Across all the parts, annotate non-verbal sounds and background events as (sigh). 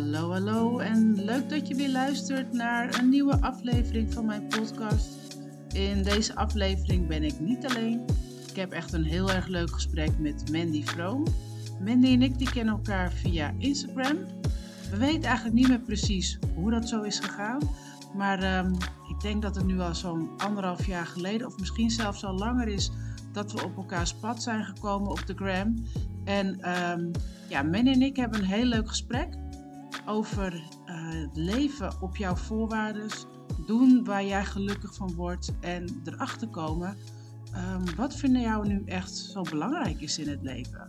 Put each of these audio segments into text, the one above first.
Hallo, hallo en leuk dat je weer luistert naar een nieuwe aflevering van mijn podcast. In deze aflevering ben ik niet alleen. Ik heb echt een heel erg leuk gesprek met Mandy Vroom. Mandy en ik die kennen elkaar via Instagram. We weten eigenlijk niet meer precies hoe dat zo is gegaan. Maar ehm, ik denk dat het nu al zo'n anderhalf jaar geleden, of misschien zelfs al langer is, dat we op elkaars pad zijn gekomen op de gram. En um, ja, Men en ik hebben een heel leuk gesprek over het leven op jouw voorwaarden. Doen waar jij gelukkig van wordt en erachter komen um, wat vinden jou nu echt zo belangrijk is in het leven.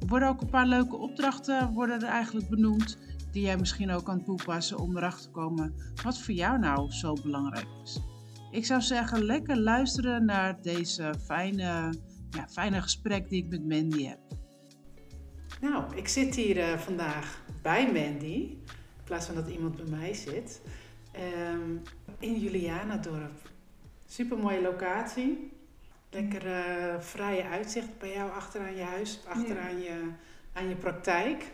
Er worden ook een paar leuke opdrachten worden er eigenlijk benoemd die jij misschien ook kan toepassen om erachter te komen wat voor jou nou zo belangrijk is. Ik zou zeggen, lekker luisteren naar deze fijne, ja, fijne gesprek die ik met Mandy heb. Nou, ik zit hier uh, vandaag bij Mandy, in plaats van dat iemand bij mij zit, um, in Julianadorp. Super mooie locatie. Lekker uh, vrije uitzicht bij jou achteraan je huis, achteraan ja. je, aan je praktijk.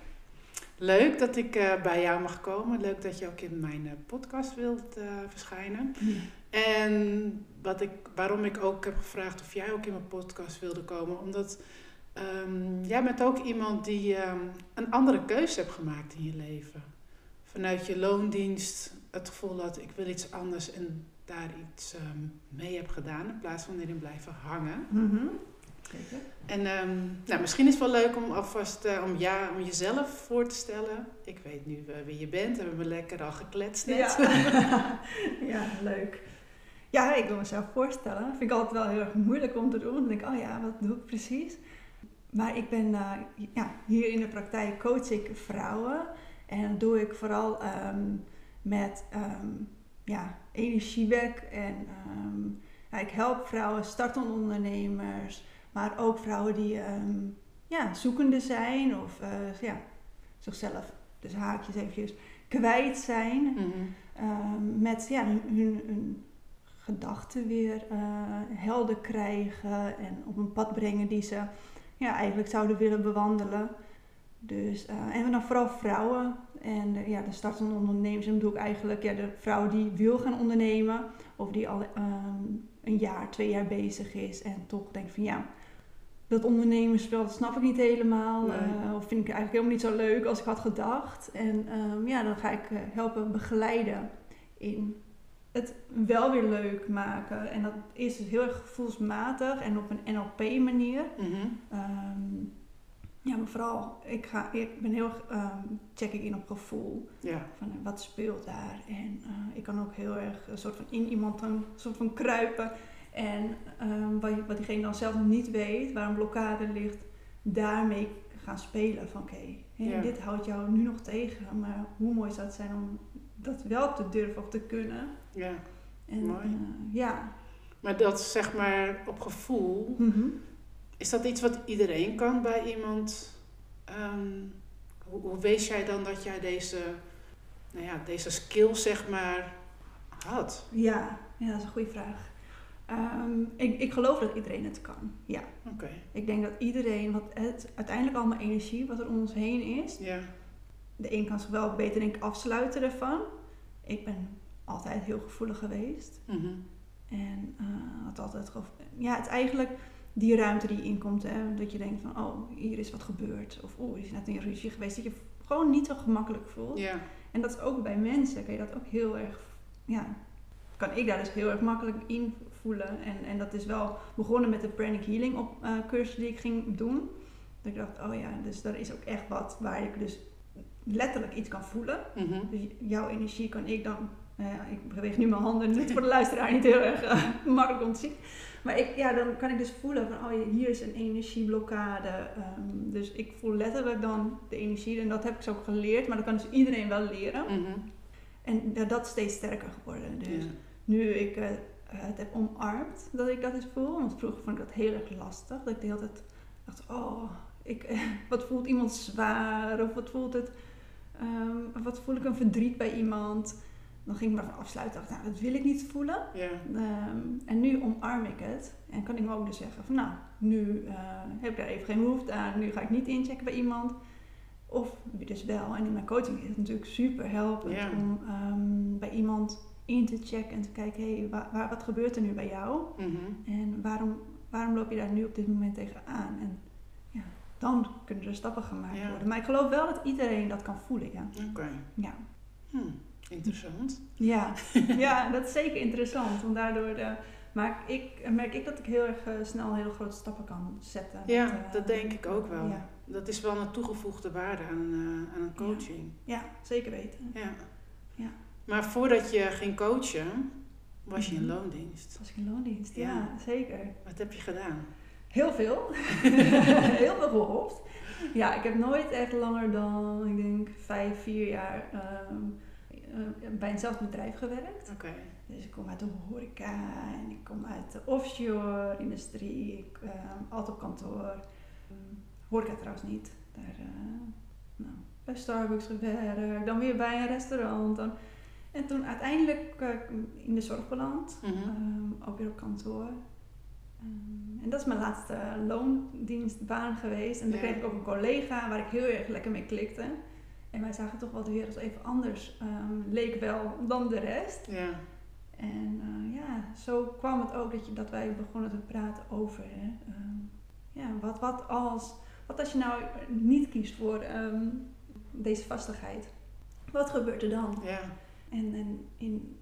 Leuk dat ik uh, bij jou mag komen. Leuk dat je ook in mijn uh, podcast wilt verschijnen. Ja. En wat ik, waarom ik ook heb gevraagd of jij ook in mijn podcast wilde komen. Omdat um, jij bent ook iemand die um, een andere keuze hebt gemaakt in je leven. Vanuit je loondienst het gevoel dat ik wil iets anders en daar iets um, mee heb gedaan. In plaats van erin blijven hangen. Mm -hmm. En um, nou, misschien is het wel leuk om alvast uh, om, ja, om jezelf voor te stellen. Ik weet nu uh, wie je bent. We hebben lekker al gekletst net. Ja. (laughs) ja, leuk. Ja, ik wil mezelf voorstellen. Dat vind ik altijd wel heel erg moeilijk om te doen. Dan denk ik, oh ja, wat doe ik precies? Maar ik ben uh, ja, hier in de praktijk coach ik vrouwen. En dat doe ik vooral um, met um, ja, energiewerk. En ja, ik help vrouwen, startende ondernemers maar ook vrouwen die ja, zoekende zijn of uh, ja, zichzelf, dus haakjes eventjes, kwijt zijn. Mm -hmm. um, met ja, hun, hun, hun gedachten weer uh, helder krijgen en op een pad brengen die ze ja, eigenlijk zouden willen bewandelen. Dus, uh, en dan vooral vrouwen en de, ja, de startende ondernemers. En dan doe ik eigenlijk ja, de vrouw die wil gaan ondernemen of die al um, een jaar, twee jaar bezig is en toch denkt van ja, dat ondernemerspel, dat snap ik niet helemaal. Nee. Uh, of vind ik eigenlijk helemaal niet zo leuk als ik had gedacht. En um, ja, dan ga ik helpen begeleiden in het wel weer leuk maken. En dat is heel erg gevoelsmatig en op een NLP manier. Mm -hmm. um, ja, maar vooral, ik, ga, ik ben heel erg, um, check ik in op gevoel. Ja. Van wat speelt daar. En uh, ik kan ook heel erg een soort van in iemand een soort van kruipen. En um, wat, wat diegene dan zelf niet weet, waar een blokkade ligt, daarmee gaan spelen. Van oké, okay, ja. dit houdt jou nu nog tegen, maar hoe mooi zou het zijn om dat wel te durven of te kunnen. Ja, en, mooi. Uh, ja. Maar dat zeg maar op gevoel, mm -hmm. is dat iets wat iedereen kan bij iemand? Um, hoe, hoe wees jij dan dat jij deze, nou ja, deze skill zeg maar had? Ja, ja dat is een goede vraag. Um, ik, ik geloof dat iedereen het kan. Ja. Okay. Ik denk dat iedereen, wat het uiteindelijk allemaal energie wat er om ons heen is. Ja. De een kan zich wel beter denk ik afsluiten ervan. Ik ben altijd heel gevoelig geweest. Mm -hmm. En uh, had altijd ja, het eigenlijk die ruimte die inkomt, hè, dat je denkt van oh hier is wat gebeurd of oh er is net een ruzie geweest, dat je gewoon niet zo gemakkelijk voelt. En dat is ook bij mensen, kan je dat ook heel erg ja, kan ik daar dus heel erg makkelijk in voelen. En, en dat is wel begonnen met de pranic healing op, uh, cursus die ik ging doen. Dat ik dacht, oh ja, dus er is ook echt wat waar ik dus letterlijk iets kan voelen. Mm -hmm. Dus jouw energie kan ik dan, nou ja, ik beweeg nu mijn handen, dus voor de luisteraar niet heel erg uh, makkelijk om te zien. Maar ik, ja, dan kan ik dus voelen van, oh hier is een energieblokkade. Um, dus ik voel letterlijk dan de energie en dat heb ik zo ook geleerd, maar dat kan dus iedereen wel leren. Mm -hmm. En ja, dat is steeds sterker geworden. Dus ja. nu ik uh, het heb omarmd dat ik dat eens voel. Want vroeger vond ik dat heel erg lastig. Dat ik de hele tijd dacht, oh, ik, (laughs) wat voelt iemand zwaar? Of wat voelt het, um, wat voel ik een verdriet bij iemand? Dan ging ik maar van afsluiten. Dacht, nou, dat wil ik niet voelen. Ja. Um, en nu omarm ik het. En kan ik me ook dus zeggen van, nou, nu uh, heb ik daar even geen behoefte aan. Nu ga ik niet inchecken bij iemand. Of dus wel. En in mijn coaching is het natuurlijk super helpend Ja. om ehm, bij iemand in te checken en te kijken, hé, hey, waar, waar- wat gebeurt er nu bij jou? Mhm. En waarom, waarom loop je daar nu op dit moment tegenaan? En ja, dan kunnen er stappen gemaakt Ja. worden. Maar ik geloof wel dat iedereen dat kan voelen, ja. Oké. Ja, Hm, Interessant. ja. (laughs) ja dat is zeker interessant. Want daardoor eh, maak ik, merk ik dat ik heel erg eh, snel hele grote stappen kan zetten. Ja, Met, eh, dat denk ik ook wel. Ja, Dat is wel een toegevoegde waarde aan, aan een coaching. ja zeker weten. Ja. Ja. Maar voordat je ging coachen, was je in Mhm. loondienst. Was ik in loondienst? Ja, Ja. zeker. Wat heb je gedaan? Heel veel. (laughs) heel veel gehoord. Ja, ik heb nooit echt langer dan, ik denk, vijf, vier jaar ehm, eh, bij eenzelfde bedrijf gewerkt. Dus ik kom uit de horeca en ik kom uit de offshore industrie. Ik ehm, altijd op kantoor. Ehm, horeca trouwens niet. Daar, eh, nou, bij Starbucks gewerkt, dan weer bij een restaurant. Dan, en toen uiteindelijk eh, in de zorg beland. Mhm. Ehm, ook weer op kantoor. En dat is mijn laatste loondienstbaan geweest. En Ja. kreeg ik ook een collega waar ik heel erg lekker mee klikte. En wij zagen toch wel de wereld even anders, ehm, leek wel, dan de rest. Ja. En eh, ja, zo kwam het ook dat, je, dat wij begonnen te praten over, hè, ehm, ja, wat, wat, als, wat als je nou niet kiest voor ehm, deze vastigheid? Wat gebeurt er dan? Ja. En, en in,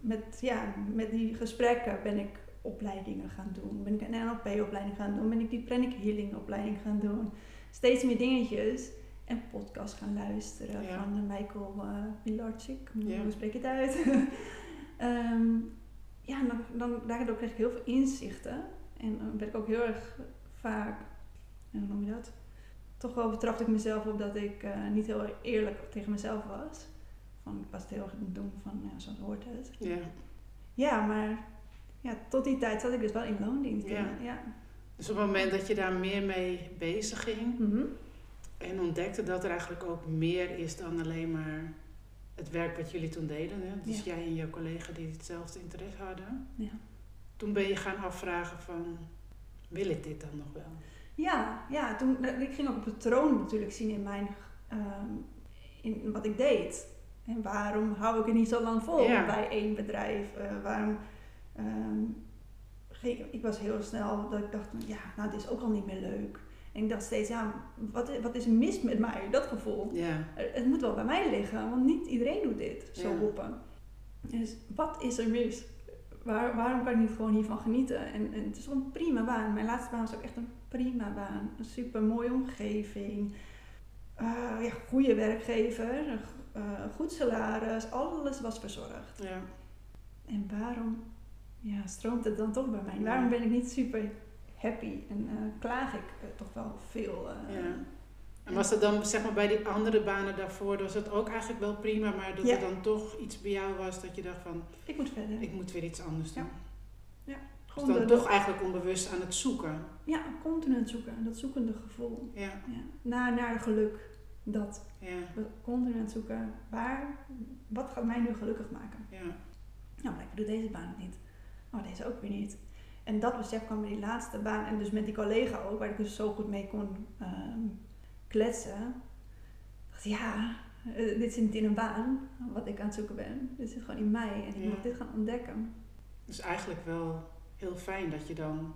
met, ja, met die gesprekken ben ik opleidingen gaan doen. Ben ik een NLP-opleiding gaan doen. Ben ik die Pranic Healing-opleiding gaan doen. Steeds meer dingetjes. En podcast gaan luisteren Ja. van eh, Michael uh, Pilarczyk. Ja. Hoe spreek je het uit? (laughs) Ehm, ja, dan, dan, daardoor kreeg ik heel veel inzichten. En dan werd ik ook heel erg vaak, ja, hoe noem je dat? Toch wel betrapte ik mezelf op dat ik eh, niet heel eerlijk tegen mezelf was. Van, ik was het heel erg doen van, ja, zo hoort het. Ja. Ja, maar ja, tot die tijd zat ik dus wel in loondienst. Ja. ja. Dus op het moment dat je daar meer mee bezig ging Mhm. En ontdekte dat er eigenlijk ook meer is dan alleen maar het werk wat jullie toen deden. Hè? Dus Ja. jij en je collega die hetzelfde interesse hadden. Ja. Toen ben je gaan afvragen van, wil ik dit dan nog wel? Ja, ja toen, ik ging ook een patroon natuurlijk zien in mijn, ehm, in wat ik deed. En waarom hou ik het niet zo lang vol Ja. bij één bedrijf? Eh, waarom, ehm, ik was heel snel dat ik dacht, ja, nou dit is ook al niet meer leuk. En ik dacht steeds, ja, wat, is- wat is er mis met mij? Dat gevoel. Ja. Het moet wel bij mij liggen, want niet iedereen doet dit, zo Ja. roepen. Dus wat is er mis? Waar, waarom kan ik niet gewoon hiervan genieten? En, en het is een prima baan. Mijn laatste baan was ook echt een prima baan. Een super mooie omgeving. Eh, ja, goede werkgever. eh, goed salaris. Alles was verzorgd. Ja. En waarom ja, stroomt het dan toch bij mij? Waarom ben ik niet super happy? En eh, klaag ik eh, toch wel veel? eh, Ja. En was dat dan, zeg maar, bij die andere banen daarvoor, was het ook eigenlijk wel prima, maar dat Ja. er dan toch iets bij jou was dat je dacht van, Ik moet verder. ik moet weer iets anders doen. Ja. Dus Gewoon dan de- toch eigenlijk onbewust aan het zoeken. Ja, continu aan het zoeken. Dat zoekende gevoel. Ja, Ja. Naar, naar geluk. Dat. ja, Continu aan het zoeken. Waar, wat gaat mij nu gelukkig maken? ja. Nou, maar ik doe deze baan niet. Oh, deze ook weer niet. En dat besef kwam bij die laatste baan. En dus met die collega ook, waar ik dus zo goed mee kon ehm, kletsen. Dacht, ja, eh, dit zit niet in een baan, wat ik aan het zoeken ben. Dit zit gewoon in mij. En ik Ja. mag dit gaan ontdekken. Dus eigenlijk wel heel fijn dat je dan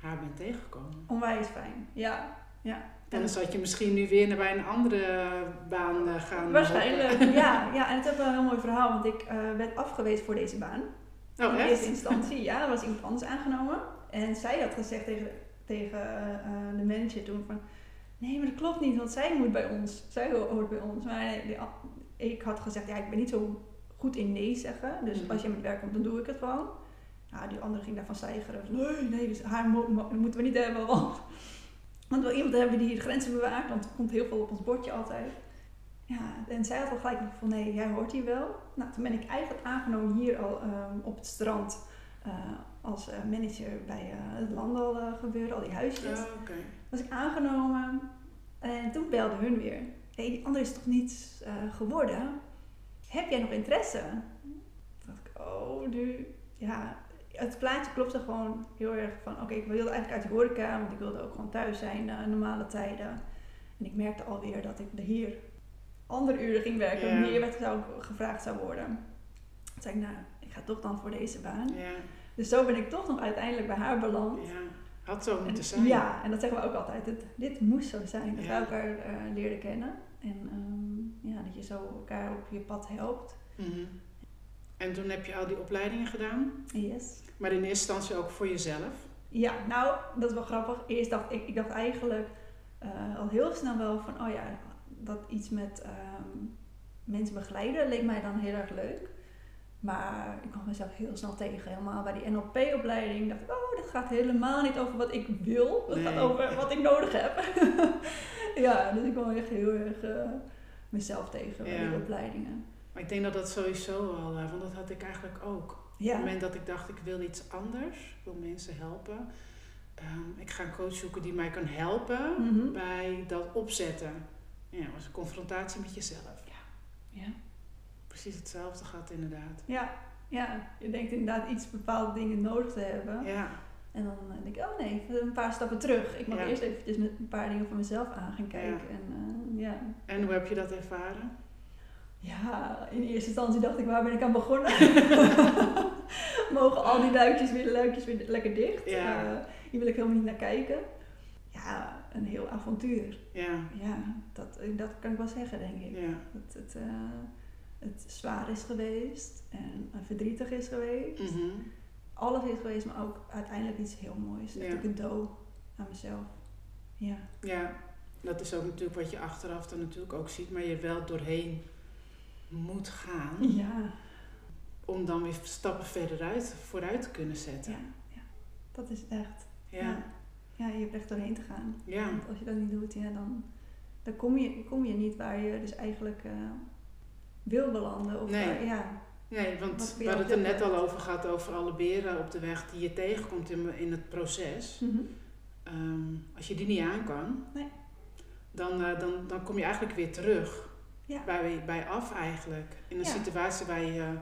haar bent tegengekomen. Onwijs fijn. Ja, ja. En dan zou je misschien nu weer naar bij een andere baan eh, gaan. Waarschijnlijk, ja, (laughs) ja. En het is wel een heel mooi verhaal, want ik eh, werd afgewezen voor deze baan. Oh, in eerste instantie, ja, er was iemand anders aangenomen. En zij had gezegd tegen, tegen eh, de manager toen van... Nee, maar dat klopt niet, want zij moet bij ons. Zij ho- hoort bij ons. Maar ik had gezegd, ja, ik ben niet zo goed in nee zeggen. Dus Mhm. als je met werk komt, dan doe ik het gewoon. Nou, die andere ging daarvan stijgeren. Nee, nee, dus haar mo- mo- moeten we niet hebben, want... Want we iemand hebben die grenzen bewaakt, want er komt heel veel op ons bordje altijd. Ja, en zij had al gelijk van nee, jij hoort hier wel. Nou, toen ben ik eigenlijk aangenomen hier al ehm, op het strand eh, als eh, manager bij eh, het landal eh, gebeuren, al die huisjes. Ja, oké. Was ik aangenomen en toen belde hun weer. Hé, die andere is toch niet eh, geworden? Heb jij nog interesse? Toen dacht ik, oh, nu, ja, het plaatje klopte gewoon heel erg van, oké, ik wilde eigenlijk uit de horeca, want ik wilde ook gewoon thuis zijn, normale tijden. En ik merkte alweer dat ik hier andere uren ging werken, Ja. meer werd zou, gevraagd zou worden. Toen zei ik, nou, ik ga toch dan voor deze baan. Dus zo ben ik toch nog uiteindelijk bij haar beland. ja. Had zo En- moeten zijn. Ja, en dat zeggen we ook altijd. Het, dit moest zo zijn, dat wij elkaar eh, leerden kennen. En ehm, ja, dat je zo elkaar op je pad helpt. Mhm. En toen heb je al die opleidingen gedaan, Yes. maar in eerste instantie ook voor jezelf. Ja, nou, dat is wel grappig. Eerst dacht ik, ik dacht eigenlijk eh, al heel snel wel van, oh ja, dat iets met ehm, mensen begeleiden leek mij dan heel erg leuk. Maar ik kwam mezelf heel snel tegen. Helemaal bij die NLP-opleiding dacht ik, oh, dit gaat helemaal niet over wat ik wil. Het gaat over wat ik nodig heb. (laughs) ja, dus ik kwam echt heel erg eh, mezelf tegen bij die opleidingen. Maar ik denk dat dat sowieso al, eh, want dat had ik eigenlijk ook. Op Ja, het moment dat ik dacht, ik wil iets anders, ik wil mensen helpen. Ehm, ik ga een coach zoeken die mij kan helpen Mhm. bij dat opzetten. Ja, was een confrontatie met jezelf. ja. Precies hetzelfde gaat inderdaad. ja, ja. Je denkt inderdaad iets bepaalde dingen nodig te hebben. Ja, En dan eh, denk ik, oh nee, even een paar stappen terug. Ik mag Ja. eerst eventjes met een paar dingen voor mezelf aan gaan kijken. Ja. En eh, ja. en hoe heb je dat ervaren? ja, in eerste instantie dacht ik, waar ben ik aan begonnen? (laughs) (laughs) Mogen al die luikjes weer, luikjes weer lekker dicht? Ja. Eh, hier wil ik helemaal niet naar kijken. Ja, een heel avontuur. Ja, Ja, dat, dat kan ik wel zeggen, denk ik. ja. Dat het, eh, het zwaar is geweest en verdrietig is geweest. Mhm. alles is geweest, maar ook uiteindelijk iets heel moois. Ja. een cadeau aan mezelf. Ja. Ja, dat is ook natuurlijk wat je achteraf dan natuurlijk ook ziet, maar je wel doorheen moet gaan Ja. om dan weer stappen verder uit, vooruit te kunnen zetten. ja, ja. Dat is echt. Ja, Ja, je hebt echt doorheen te gaan. ja, Want als je dat niet doet, ja, dan, dan kom, je, kom je niet waar je dus eigenlijk eh, wil belanden. Of Nee. waar- ja. Nee, want hadden het er net al over gehad, over alle beren op de weg die je tegenkomt in, in het proces. Mhm. Ehm, als je die niet aan kan, Nee. dan, eh, dan, dan kom je eigenlijk weer terug Ja. bij, bij af eigenlijk. In een Ja. situatie waar je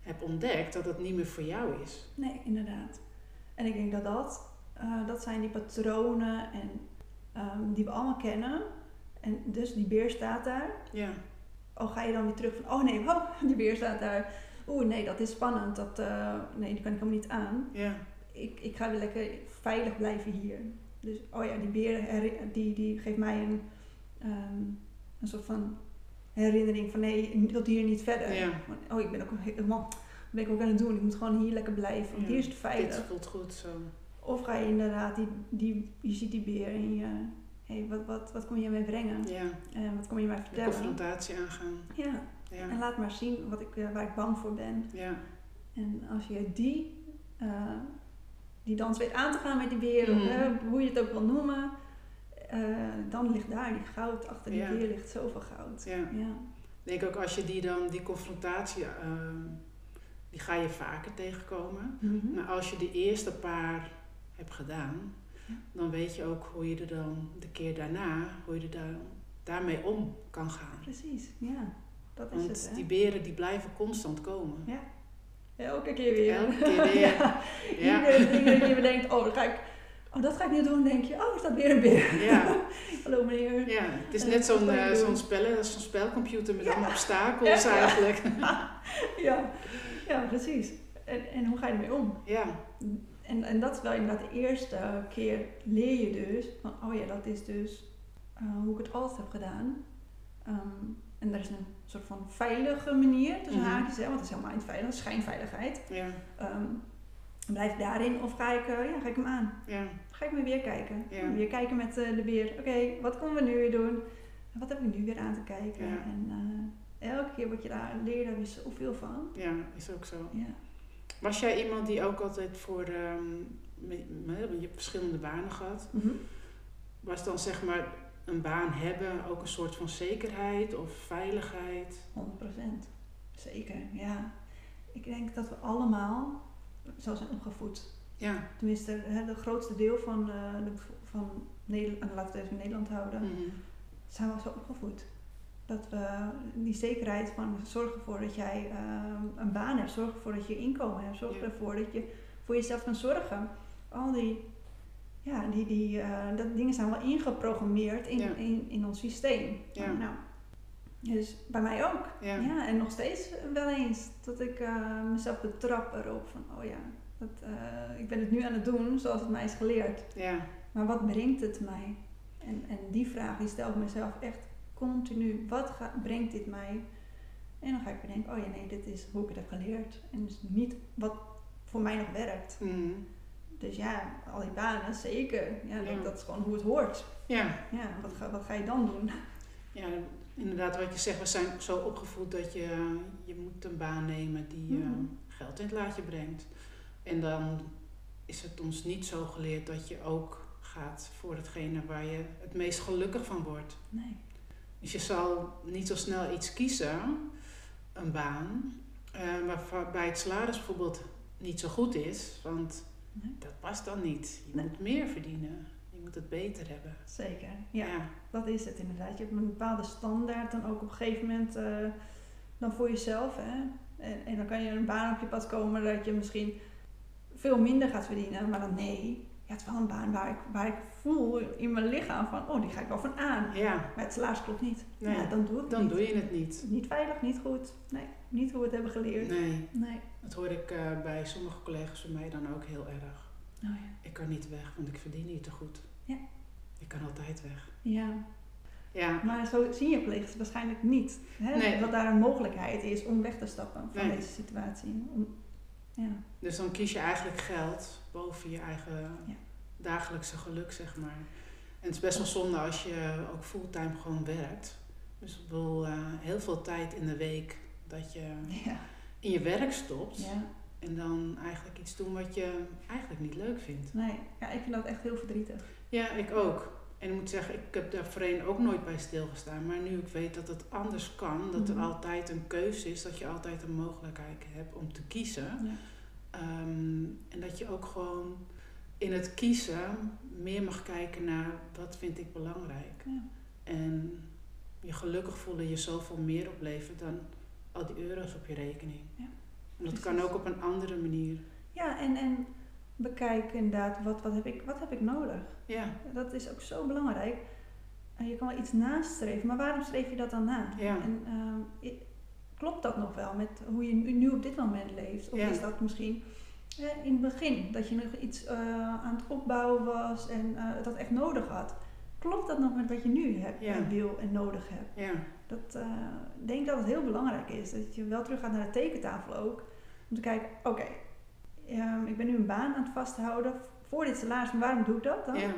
hebt ontdekt dat het niet meer voor jou is. Nee, inderdaad. En ik denk dat dat, eh, dat zijn die patronen en, ehm, die we allemaal kennen. En dus die beer staat daar. Ja, Oh, ga je dan weer terug van, oh nee, (laughs) oh, die beer staat daar. Oeh, nee, dat is spannend. Dat, eh, nee, die kan ik helemaal niet aan. ja, Ik, ik ga weer lekker veilig blijven hier. Dus, oh ja, die beer die, die geeft mij een, ehm, een soort van herinnering van, nee, je wilt hier niet verder. Ja. Oh, ik ben ook helemaal, wat ben ik ook aan het doen? Ik moet gewoon hier lekker blijven, want hier is het veilig. dit voelt goed zo. Of ga je inderdaad, die, die, je ziet die beer en je, hé, wat, wat, wat kom je mij brengen? Ja, En wat kom je mij de vertellen? confrontatie aangaan. Ja, en Ja, laat maar zien wat ik, eh, waar ik bang voor ben. ja, En als je die, eh, die dans weet aan te gaan met die beer, eh, hoe je het ook wil noemen, eh, dan ligt daar die goud. Achter die Ja. beer ligt zoveel goud. ja. Ja. Ik denk ook als je die dan, die confrontatie, die ga je vaker tegenkomen. Mhm. Maar als je de eerste paar hebt gedaan, Ja. dan weet je ook hoe je er dan de keer daarna, hoe je er dan daarmee om kan gaan. Precies, ja. Dat is Want het, hè? die beren die blijven constant komen. Ja. Elke keer weer. Elke keer weer. ja. (laughs) Ja. Iedere, iedere keer weer denkt, oh, dan ga ik, oh, dat ga ik nu doen. Denk je, oh, er staat weer een beer. Ja, (laughs) Hallo meneer. ja, het is net wat zo'n eh, zo'n spel, zo'n spelcomputer met Ja. allemaal obstakels Ja. eigenlijk. (laughs) Ja, ja precies. En, en hoe ga je ermee om? Ja, En, en dat is wel inderdaad de eerste keer leer je dus van, oh ja, dat is dus eh, hoe ik het altijd heb gedaan. Ehm, en er is een soort van veilige manier tussen Mhm. haakjes, hè, want het is helemaal niet veilig, schijnveiligheid. ja, Ehm, blijf daarin of ga ik, eh, ja, ga ik hem aan? ja, Ga ik me weer kijken? Ja. Weer kijken met eh, de beer. Oké, wat kunnen we nu weer doen? En wat heb ik nu weer aan te kijken? En elke keer wat je daar leert, daar weer zoveel van. ja, is ook zo. Ja. Was jij iemand die ook altijd voor, ehm, je hebt verschillende banen gehad. Mhm. Was dan zeg maar een baan hebben ook een soort van zekerheid of veiligheid? 100%. Zeker, ja. Ik denk dat we allemaal zo zijn opgevoed. Ja. Tenminste, hè, het grootste deel van, eh, de, van Nederland, laten we het even in Nederland houden, Mhm. zijn we zo opgevoed. Dat we die zekerheid van zorg ervoor dat jij eh, een baan hebt, zorg ervoor dat je inkomen hebt, zorg Ja. ervoor dat je voor jezelf kan zorgen. Al die, ja, die, die, eh, dat dingen zijn wel ingeprogrammeerd in, Ja. in, in ons systeem. Ja. Nou, dus bij mij ook. Ja. Ja, en nog steeds wel eens dat ik eh, mezelf betrap erop van, oh ja, dat, eh, ik ben het nu aan het doen zoals het mij is geleerd. Ja. Maar wat brengt het mij? En, en die vraag die stel ik mezelf echt continu. Wat ga- brengt dit mij? En dan ga ik bedenken, oh ja nee, dit is hoe ik het heb geleerd. En dus niet wat voor mij nog werkt. Mhm. Dus ja, al die banen, zeker. Ja, Ja. Dat, is gewoon hoe het hoort. Ja. Ja, wat ga, wat ga je dan doen? ja, inderdaad wat je zegt, we zijn zo opgevoed dat je, je moet een baan nemen die Mhm. geld in het laadje brengt. En dan is het ons niet zo geleerd dat je ook gaat voor hetgene waar je het meest gelukkig van wordt. Nee. Dus je zal niet zo snel iets kiezen, een baan, eh, waarbij het salaris bijvoorbeeld niet zo goed is, want Nee. dat past dan niet. Je Nee. moet meer verdienen, je moet het beter hebben. Zeker. Ja, dat is het inderdaad. Je hebt een bepaalde standaard dan ook op een gegeven moment eh, dan voor jezelf. Hè? En, en dan kan je een baan op je pad komen dat je misschien veel minder gaat verdienen. Maar dan nee, ja, het is wel een baan waar ik, waar ik voel in mijn lichaam van, oh, die ga ik wel van aan. Ja, Maar het salaris klopt niet. Nee, ja, dan doe ik het dan niet. doe je het niet. Niet veilig, niet goed. Nee, niet hoe we het hebben geleerd. Nee, Nee. dat hoor ik eh, bij sommige collega's van mij dan ook heel erg. Oh ja. Ik kan niet weg, want ik verdien niet te goed. Ja. Ik kan altijd weg. Ja, Ja, maar zo zien je collega's waarschijnlijk niet. Hè? Nee. Dat daar een mogelijkheid is om weg te stappen van Nee. deze situatie. Om, ja. dus dan kies je eigenlijk geld boven je eigen Ja. dagelijkse geluk, zeg maar. En het is best wel zonde als je ook fulltime gewoon werkt. Dus ik bedoel, eh, heel veel tijd in de week dat je Ja. in je werk stopt. ja. En dan eigenlijk iets doen wat je eigenlijk niet leuk vindt. Nee, ja, ik vind dat echt heel verdrietig. Ja, ik ook. En ik moet zeggen, ik heb daar voorheen ook nooit bij stilgestaan. Maar nu ik weet dat het anders kan, dat Mhm. er altijd een keuze is, dat je altijd een mogelijkheid hebt om te kiezen. Ja. Ehm, en dat je ook gewoon in het kiezen meer mag kijken naar wat vind ik belangrijk. Ja. En je gelukkig voelen je zoveel meer oplevert dan al die euro's op je rekening. Ja, En dat kan ook op een andere manier. Ja, en, en bekijk inderdaad, wat, wat, heb ik, wat heb ik nodig? Ja, Dat is ook zo belangrijk. En je kan wel iets nastreven, maar waarom streef je dat dan na? Ja. En ehm, klopt dat nog wel met hoe je nu, op dit moment leeft? Of Ja. is dat misschien eh, in het begin, dat je nog iets eh, aan het opbouwen was en eh, dat echt nodig had? Klopt dat nog met wat je nu hebt Ja. en wil en nodig hebt? ja, Dat, ik denk dat het heel belangrijk is. Dat je wel terug gaat naar de tekentafel ook. Om te kijken, oké, ehm, ik ben nu een baan aan het vasthouden voor dit salaris. Maar waarom doe ik dat dan? ja.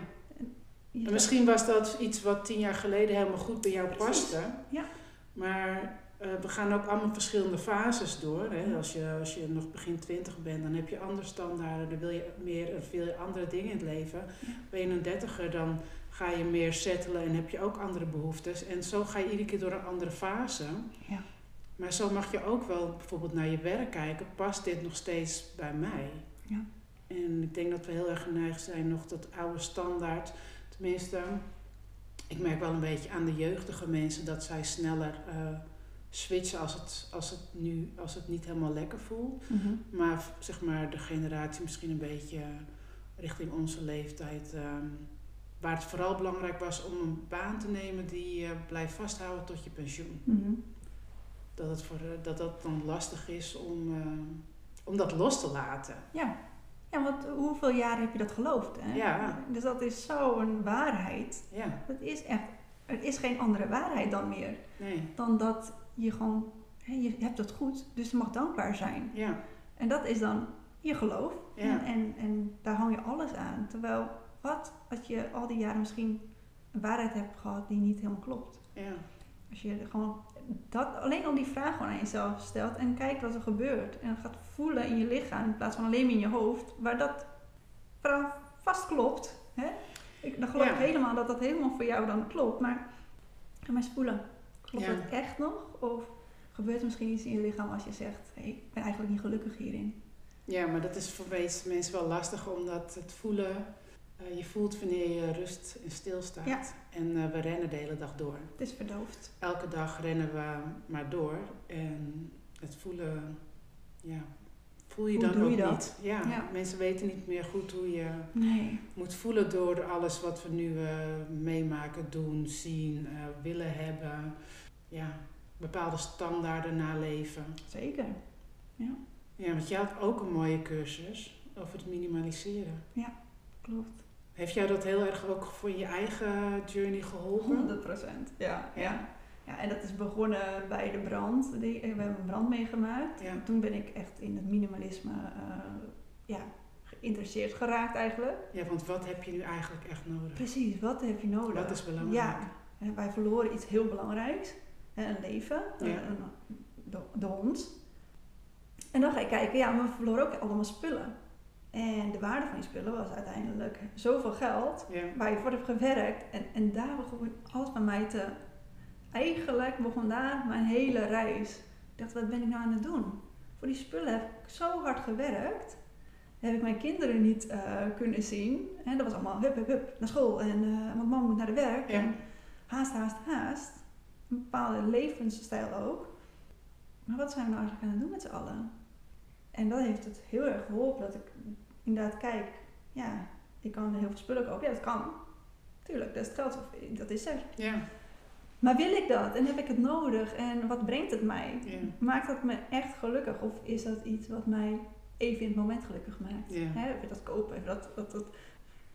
En misschien was dat iets wat tien jaar geleden helemaal goed bij jou paste. Ja. Maar eh, we gaan ook allemaal verschillende fases door. Hè? Als, je, als je nog begin twintig bent, dan heb je andere standaarden. Dan wil je meer wil je andere dingen in het leven. Ja. Ben je een dertiger, dan ga je meer settelen en heb je ook andere behoeftes. En zo ga je iedere keer door een andere fase. Ja. Maar zo mag je ook wel bijvoorbeeld naar je werk kijken. Past dit nog steeds bij mij? Ja. En ik denk dat we heel erg geneigd zijn nog dat oude standaard. Tenminste, ik merk wel een beetje aan de jeugdige mensen dat zij sneller eh, switchen als het, als, het nu, als het niet helemaal lekker voelt. Mhm. Maar zeg maar de generatie misschien een beetje richting onze leeftijd. ehm, waar het vooral belangrijk was om een baan te nemen die je blijft vasthouden tot je pensioen. Mhm. Dat het, voor, eh, dat, dat dan lastig is om, eh, om dat los te laten. Ja. ja, want hoeveel jaren heb je dat geloofd? Hè? Ja. Dus dat is zo'n waarheid. Ja, Dat is echt, er is geen andere waarheid dan meer. nee, Dan dat je gewoon, hè, je hebt het goed, dus je mag dankbaar zijn. ja, En dat is dan je geloof. Ja. En, en, en daar hang je alles aan. Terwijl, wat als je al die jaren misschien een waarheid hebt gehad die niet helemaal klopt? ja, Als je gewoon dat, alleen al die vraag gewoon aan jezelf stelt en kijkt wat er gebeurt. En gaat voelen in je lichaam in plaats van alleen maar in je hoofd, waar dat va- vast klopt. Hè? Ik, dan geloof Ja. ik helemaal dat dat helemaal voor jou dan klopt. Maar ga maar eens voelen. Klopt Ja. het echt nog? Of gebeurt er misschien iets in je lichaam als je zegt, hey, ik ben eigenlijk niet gelukkig hierin? ja, maar dat is voor meeste mensen wel lastig omdat het voelen, eh, je voelt wanneer je rust en stilstaat. Ja. En eh, we rennen de hele dag door. Het is verdoofd. elke dag rennen we maar door. En het voelen ja, voel je Hoe dan ook je dat? niet. Ja, Ja. mensen weten niet meer goed hoe je Nee. moet voelen door alles wat we nu eh, meemaken, doen, zien, willen hebben. Ja, bepaalde standaarden naleven. Zeker. Ja, want jij had ook een mooie cursus over het minimaliseren. Klopt. Heeft jou dat heel erg ook voor je eigen journey geholpen? 100 procent. Ja, Ja. ja. ja. En dat is begonnen bij de brand. Die, we hebben een brand meegemaakt. Ja. Toen ben ik echt in het minimalisme eh, ja, geïnteresseerd geraakt eigenlijk. Ja, want wat heb je nu eigenlijk echt nodig? Precies, wat heb je nodig? Wat is belangrijk? Ja, wij verloren iets heel belangrijks. Een leven, Ja. een, de, de hond. En dan ga je kijken, ja, we verloren ook allemaal spullen. En de waarde van die spullen was uiteindelijk zoveel geld Ja, waar je voor hebt gewerkt. En, en daar begon alles bij mij te... Eigenlijk begon daar mijn hele reis. Ik dacht, wat ben ik nou aan het doen? Voor die spullen heb ik zo hard gewerkt. Heb ik mijn kinderen niet eh, kunnen zien. En dat was allemaal hup, hup, hup, naar school. En, eh want mama moet naar de werk. Ja. En haast, haast, haast. Een bepaalde levensstijl ook. Maar wat zijn we nou eigenlijk aan het doen met z'n allen? En dat heeft het heel erg geholpen dat ik inderdaad kijk, ja, ik kan heel veel spullen kopen. Ja, dat kan. Tuurlijk, dat is het geld, dat is er. ja, Maar wil ik dat en heb ik het nodig en wat brengt het mij? ja. Maakt dat me echt gelukkig of is dat iets wat mij even in het moment gelukkig maakt? Ja. Even dat kopen, even dat, dat, dat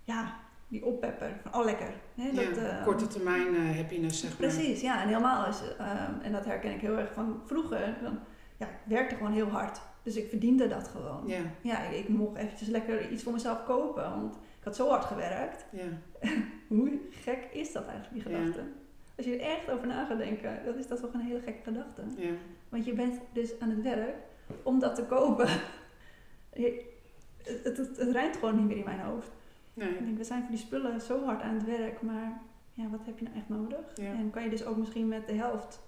ja, die oppepper van oh lekker. Hè, Ja, dat, eh, korte termijn eh, happiness, zeg maar. Precies, ja, en helemaal is, ehm, en dat herken ik heel erg van vroeger. Dan, ja, ik werkte gewoon heel hard, dus ik verdiende dat gewoon. Ja, Ja, ik, ik mocht eventjes lekker iets voor mezelf kopen, want ik had zo hard gewerkt. ja, (laughs) Hoe gek is dat eigenlijk, die Ja. gedachte? Als je er echt over na gaat denken, dan is dat toch een hele gekke gedachte. ja. Want je bent dus aan het werk om dat te kopen. (laughs) Je- het, het, het, het rijmt gewoon niet meer in mijn hoofd. Nee, Ik denk, we zijn voor die spullen zo hard aan het werk, maar ja, wat heb je nou echt nodig? Ja. En kan je dus ook misschien met de helft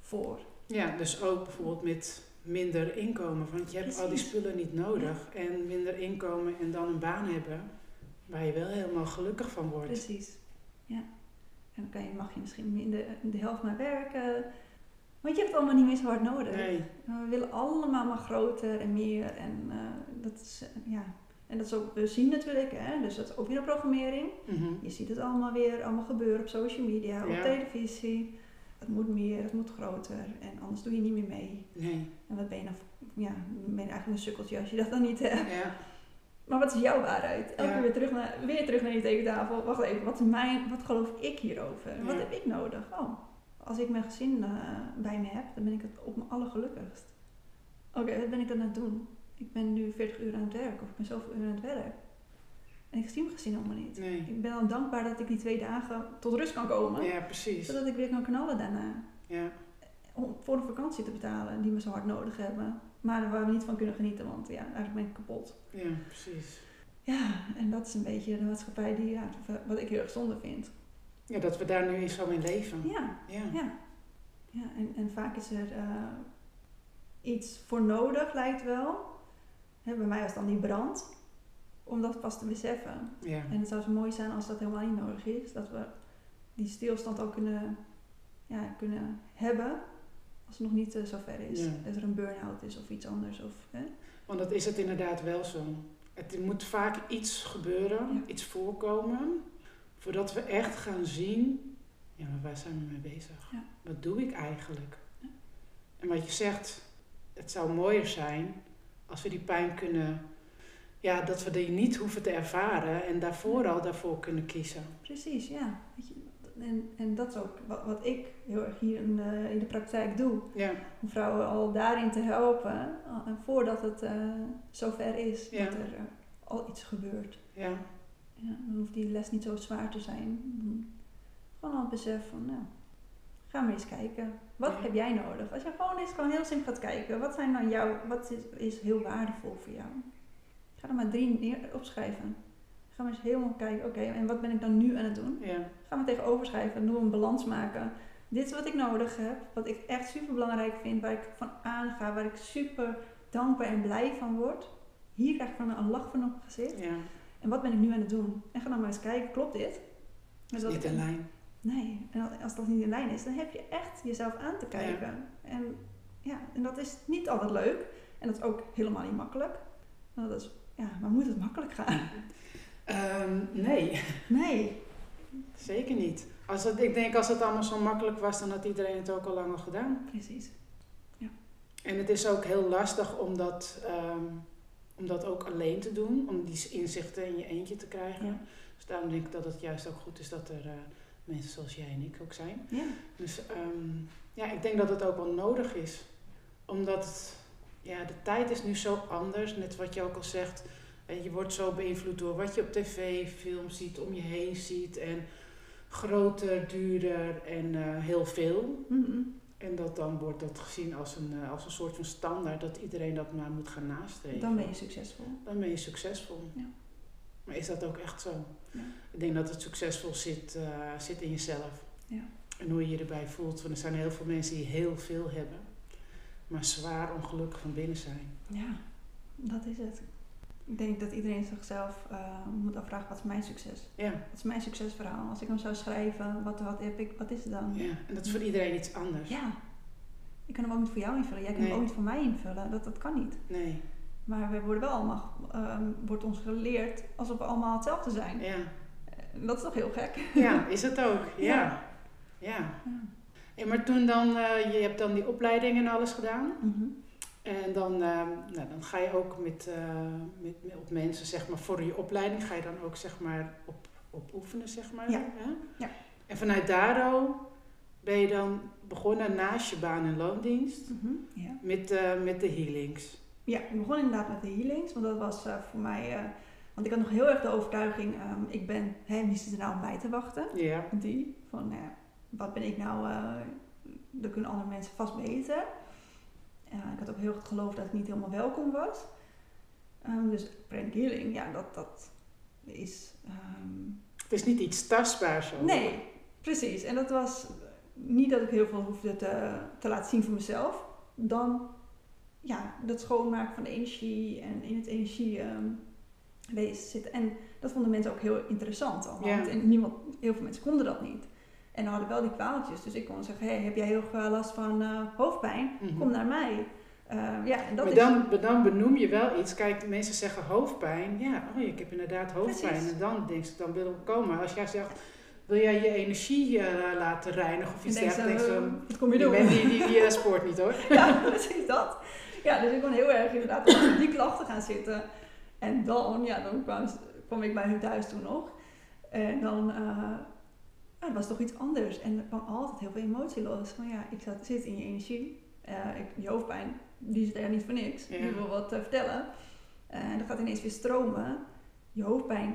voor. Ja, dus ook bijvoorbeeld met minder inkomen. Want je hebt al die spullen niet nodig. En minder inkomen en dan een baan hebben waar je wel helemaal gelukkig van wordt. Precies. Ja. En dan kan je, mag je misschien minder de helft maar werken. Want je hebt het allemaal niet meer zo hard nodig. Nee, We willen allemaal maar groter en meer. En uh, dat is, uh, ja. En dat is ook, we zien natuurlijk, hè, dus dat is ook weer een programmering. Mhm. Je ziet het allemaal weer, allemaal gebeuren op social media, Ja. op televisie. Het moet meer, het moet groter. En anders doe je niet meer mee. nee. En wat ben je dan, ja, ben je eigenlijk een sukkeltje als je dat dan niet hebt. Ja, Maar wat is jouw waarheid? Elke Ja. keer weer terug, naar, weer terug naar die tekentafel. Wacht even, wat, is mijn, wat geloof ik hierover? Wat heb ik nodig? Oh, als ik mijn gezin eh, bij me heb, dan ben ik het op mijn allergelukkigst. Oké, wat ben ik dan aan het doen? Ik ben nu 40 uur aan het werk of ik ben zoveel uur aan het werk. En ik zie mijn gezin allemaal niet. nee. Ik ben dan dankbaar dat ik die twee dagen tot rust kan komen. Ja, precies. Zodat ik weer kan knallen daarna. Ja, Om voor een vakantie te betalen die we zo hard nodig hebben. Maar waar we niet van kunnen genieten, want ja, eigenlijk ben ik kapot. ja, precies. Ja, en dat is een beetje de maatschappij die, ja, wat ik heel erg zonde vind. Ja, dat we daar nu zo in leven. Ja, Ja, ja. ja en, en vaak is er eh, iets voor nodig, lijkt wel. Hè, bij mij was dan die brand. Om dat pas te beseffen. ja. En het zou zo mooi zijn als dat helemaal niet nodig is. Dat we die stilstand ook kunnen, ja, kunnen hebben. Als het nog niet eh, zo ver is. Ja. Dat er een burn-out is of iets anders. Of, hè? Want dat is het inderdaad wel zo. Het moet vaak iets gebeuren, Ja. iets voorkomen, voordat we echt gaan zien, ja, maar waar zijn we mee bezig? Ja. Wat doe ik eigenlijk? En wat je zegt, het zou mooier zijn als we die pijn kunnen, ja, dat we die niet hoeven te ervaren en daarvoor al daarvoor kunnen kiezen. Precies, ja. Weet je, en, en dat is ook wat, wat ik heel erg hier in de, in de praktijk doe. Ja, om vrouwen al daarin te helpen al- en voordat het eh zover is Ja. dat er eh, al iets gebeurt. ja, Ja, dan hoeft die les niet zo zwaar te zijn. Gewoon al het besef van, nou, ga maar eens kijken. Wat heb jij nodig? Als je gewoon eens gewoon heel simpel gaat kijken, wat zijn nou jouw, wat is, is heel waardevol voor jou? Ga er maar drie neer opschrijven. Ga maar eens helemaal kijken, oké, en wat ben ik dan nu aan het doen? ja, Ga maar tegenover schrijven, doe een balans maken. Dit is wat ik nodig heb, wat ik echt super belangrijk vind, waar ik van aanga, waar ik super dankbaar en blij van word. Hier krijg ik van een lach van op mijn gezicht. ja. En wat ben ik nu aan het doen? En ga dan maar eens kijken, klopt dit? Is niet in lijn. Nee, en als- als dat niet in lijn is, dan heb je echt jezelf aan te kijken. En ja, en dat is niet altijd leuk. En dat is ook helemaal niet makkelijk. Nou, dat is, ja, maar moet het makkelijk gaan? Ehm, nee. Nee. Zeker niet. Als het, ik denk als het allemaal zo makkelijk was, dan had iedereen het ook al lang al gedaan. Precies. En het is ook heel lastig om dat, ehm, om dat ook alleen te doen, om die inzichten in je eentje te krijgen. Ja. Dus daarom denk ik dat het juist ook goed is dat er eh, mensen zoals jij en ik ook zijn. Ja. Dus ehm, ja, ik denk dat het ook wel nodig is. Omdat het, ja, de tijd is nu zo anders, net wat je ook al zegt. En je wordt zo beïnvloed door wat je op tv, film ziet, om je heen ziet. En groter, duurder en eh, heel veel. Mhm. En dat dan wordt dat gezien als een, eh, als een soort van standaard dat iedereen dat maar moet gaan nastreven. Dan ben je succesvol. Dan ben je succesvol. Ja. Maar is dat ook echt zo? Ja. Ik denk dat het succesvol zit, eh, zit in jezelf. Ja. En hoe je je erbij voelt. Want er zijn heel veel mensen die heel veel hebben, maar zwaar ongelukkig van binnen zijn. Ja, dat is het. Ik denk dat iedereen zichzelf eh, moet afvragen, wat is mijn succes? Ja, Wat is mijn succesverhaal? Als ik hem zou schrijven, wat, wat heb ik, wat is het dan? ja. en dat is voor iedereen iets anders. Ja. Ik kan hem ook niet voor jou invullen. Jij kan Nee. hem ook niet voor mij invullen. Dat, dat kan niet. Nee, Maar we worden wel allemaal, ehm, wordt ons geleerd alsof we allemaal hetzelfde zijn. ja. Dat is toch heel gek? Ja, is het ook. Ja. (laughs) Ja. Ja. Ja. En maar toen dan, eh, je hebt dan die opleiding en alles gedaan. Mhm. En dan, ehm, nou, dan ga je ook met, eh, met, met- op mensen, zeg maar, voor je opleiding ga je dan ook, zeg maar, op, op oefenen, zeg maar. Ja. hè? Ja. En vanuit Daro ben je dan begonnen naast je baan en loondienst Mhm. Ja. met, eh, met de healings. ja, ik begon inderdaad met de healings. Want dat was voor mij... want ik had nog heel erg de overtuiging... ehm, ik ben... Hè, wie zit er nou op mij te wachten? Ja. Die. Van, nou ja, wat ben ik nou... dat kunnen andere mensen vast beter. Ja, ik had ook heel goed geloofd dat ik niet helemaal welkom was. Ehm, dus pranic healing, ja, dat, dat is... ehm, Het is niet iets tastbaars. Nee, precies. En dat was niet dat ik heel veel hoefde te, te laten zien voor mezelf. Dan ja, dat schoonmaken van de energie en in het energie ehm, wezen zitten. En dat vonden mensen ook heel interessant allemaal. Ja. Want en niemand, heel veel mensen konden dat niet. En hadden wel die kwaaltjes. Dus ik kon zeggen, hey, heb jij heel veel last van eh, hoofdpijn? Mhm. Kom naar mij. Eh, ja, en dat maar is... dan, dan benoem je wel iets. Kijk, mensen zeggen hoofdpijn. Ja, oh, ik heb inderdaad hoofdpijn. Precies. En dan denk ik, dan wil ik komen. Als jij zegt, wil jij je energie eh, laten reinigen of iets ze, dergelijks? dan- wat kom je doen? die, die, die spoort niet hoor. (laughs) Ja, precies dat. Ja, dus ik kon heel erg inderdaad op die klachten gaan zitten. En dan, ja, dan kwam, kwam ik bij hun thuis toen nog. En dan uh, ja, het was toch iets anders. En er kwam altijd heel veel emotie los. Van ja, ik zat, zit in je energie. Eh, ik, je hoofdpijn, die zit er niet voor niks. Ja. Die wil wat eh, vertellen. En dan gaat ineens weer stromen. Je hoofdpijn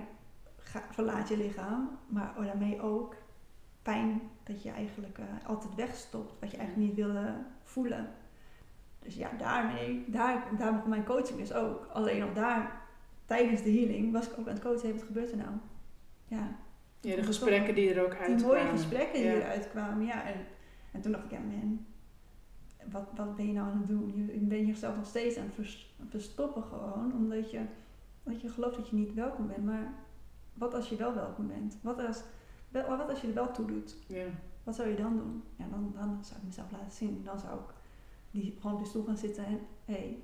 ga- verlaat je lichaam. Maar daarmee ook pijn dat je eigenlijk eh, altijd wegstopt. Wat je eigenlijk niet wilde voelen. Dus ja, daarmee, daar, daar begon mijn coaching dus ook. Alleen al daar, tijdens de healing, was ik ook aan het coachen. Hey, wat gebeurt er nou? Ja, Ja, de gesprekken die er ook die uitkwamen. mooie gesprekken die Ja. eruit kwamen. Ja, en, en toen dacht ik, ja man, wat, wat ben je nou aan het doen? Je, je bent jezelf nog steeds aan het vers- verstoppen gewoon. Omdat je, omdat je gelooft dat je niet welkom bent. Maar wat als je wel welkom bent? Wat als, wel- wat als je er wel toe doet? Ja. Wat zou je dan doen? Ja, dan, dan zou ik mezelf laten zien. Dan zou ik die, gewoon op de stoel gaan zitten en hé, hey,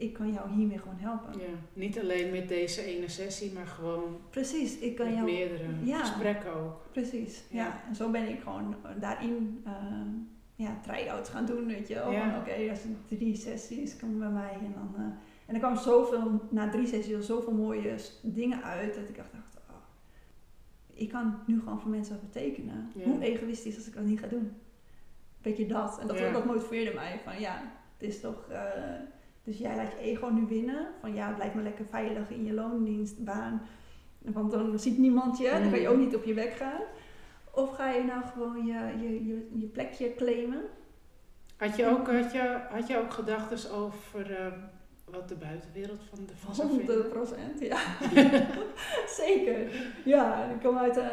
ik kan jou hiermee gewoon helpen. ja. Niet alleen met deze ene sessie, maar gewoon Precies, ik kan met jou. meerdere Ja. gesprekken ook. Precies, ja. Ja. En zo ben ik gewoon daarin uh, ja, try-outs gaan doen, weet je wel. Ja. Oké, als er drie sessies komen bij mij en dan... eh, en er kwam zoveel, na drie sessies, zoveel mooie dingen uit dat ik dacht, dacht oh, ik kan nu gewoon voor mensen wat betekenen. Ja. Hoe egoïstisch als ik dat niet ga doen. Weet je dat? En dat, dat motiveerde mij van ja, het is toch... eh, dus jij laat je ego nu winnen. Van ja, blijf maar lekker veilig in je loondienstbaan. Want dan ziet niemand je, dan kan je Mm. ook niet op je weg gaan. Of ga je nou gewoon je, je, je, je plekje claimen? Had je ook, had je, had je ook gedachten over eh, wat de buitenwereld van de van zou 100 vinden? procent, ja. (laughs) Zeker. Ja, ik kom uit, eh,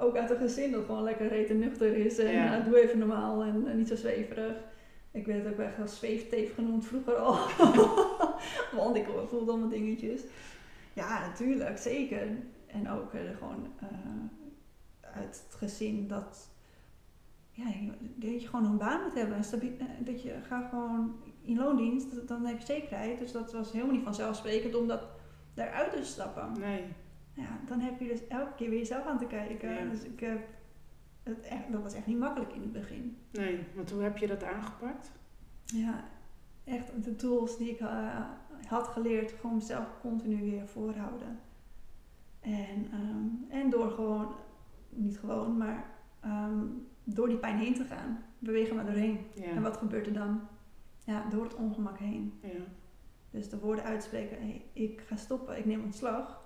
ook uit een gezin dat gewoon lekker reet en nuchter is. En Ja. eh, doe even normaal en niet zo zweverig. Ik werd ook echt als zweefteef genoemd vroeger al. (laughs) Want ik voelde allemaal dingetjes. Ja, natuurlijk, zeker. En ook eh, gewoon eh, uit het gezin dat, ja, dat je gewoon een baan moet hebben. eh, dat je gaat gewoon in loondienst, dan heb je zekerheid. Dus dat was helemaal niet vanzelfsprekend om dat daaruit te stappen. Nee. Ja, dan heb je dus elke keer weer jezelf aan te kijken. Ja. Dus ik heb het echt, dat was echt niet makkelijk in het begin. Nee, want hoe heb je dat aangepakt? Ja, echt de tools die ik eh, had geleerd, gewoon mezelf continu weer voorhouden. En, ehm, en door gewoon, niet gewoon, maar ehm, door die pijn heen te gaan. Bewegen maar doorheen. Ja. En wat gebeurt er dan? Ja, door het ongemak heen. Ja. Dus de woorden uitspreken, hey, ik ga stoppen, ik neem ontslag.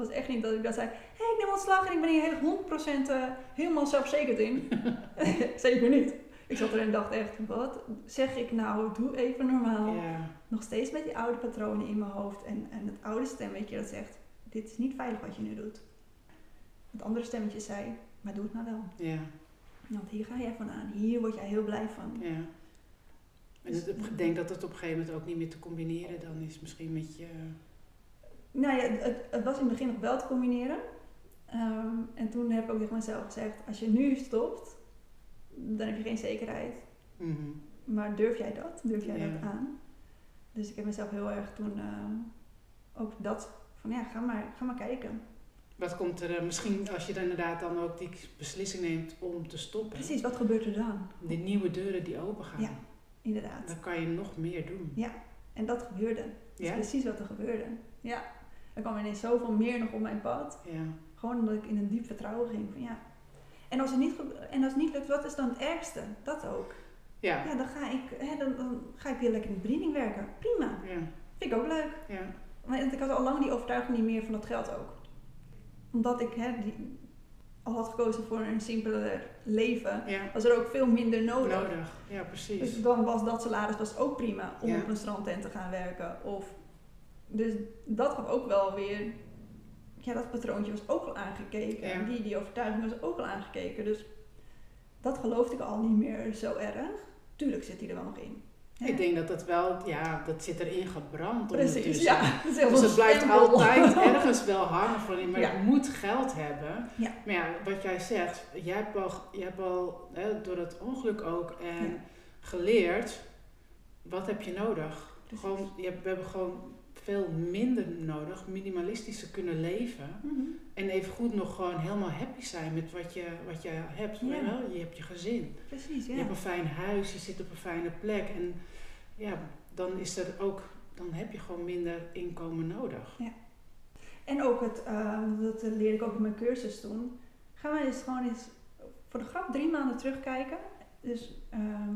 Het was echt niet dat ik dat zei, hé, hey, ik neem ontslag en ik ben hier heel 100% eh, helemaal zelfverzekerd in. (laughs) Zeker niet. Ik zat er en dacht echt, wat zeg ik nou? Doe even normaal. Nog steeds met die oude patronen in mijn hoofd en, en het oude stemmetje dat zegt, dit is niet veilig wat je nu doet. Het andere stemmetje zei, maar doe het nou wel. Ja. Want hier ga jij van aan, hier word jij heel blij van. Ja. En het- ik denk dat het op een gegeven moment ook niet meer te combineren dan is misschien met je... Nou ja, het, het was in het begin nog wel te combineren. Ehm, en toen heb ik ook tegen mezelf gezegd, als je nu stopt, dan heb je geen zekerheid. Mhm. Maar durf jij dat? Durf jij Ja. dat aan? Dus ik heb mezelf heel erg toen ehm, ook dat van ja, ga maar, ga maar kijken. Wat komt er, eh, misschien als je dan inderdaad dan ook die beslissing neemt om te stoppen. Precies, wat gebeurt er dan? Die nieuwe deuren die open gaan. Ja. Inderdaad. Dan kan je nog meer doen. En dat gebeurde. Dat is Ja? precies wat er gebeurde. Ja. Er kwam ineens zoveel meer nog op mijn pad. Ja. Gewoon omdat ik in een diep vertrouwen ging van ja. En als het niet, en als het niet lukt, wat is dan het ergste? Dat ook. Ja. Ja, dan ga ik, hè, dan, dan ga ik weer lekker in de bediening werken. Prima. Ja. Vind ik ook leuk. Ja. Maar ik had al lang die overtuiging niet meer van dat geld ook. Omdat ik hè, die, al had gekozen voor een simpeler leven, Ja. was er ook veel minder nodig. Nodig. Ja, precies. Dus dan was dat salaris was ook prima om Ja. op een strandtent te gaan werken. Of, dus dat gaf ook wel weer... Ja, dat patroontje was ook al aangekeken. Ja. Die, die overtuiging was ook al aangekeken. Dus dat geloofde ik al niet meer zo erg. Tuurlijk zit hij er wel nog in. Ik denk dat dat wel, ja, dat zit erin gebrand Precies, ja. Is Dus het blijft stempel. altijd (laughs) ergens wel hangen van maar Ja. je moet geld hebben. Ja. Maar ja, wat jij zegt, jij hebt al, jij hebt al hè, door het ongeluk ook en geleerd, wat heb je nodig? Precies. Gewoon, je we hebben gewoon veel minder nodig, minimalistisch te kunnen leven. Mhm. En even goed nog gewoon helemaal happy zijn met wat je, wat je hebt. Ja. Je hebt je gezin. Precies, ja. Je hebt een fijn huis, je zit op een fijne plek. En ja, dan is er ook, dan heb je gewoon minder inkomen nodig. En ook het, eh, dat leerde ik ook in mijn cursus toen. Gaan we eens gewoon eens voor de grap drie maanden terugkijken. Dus ehm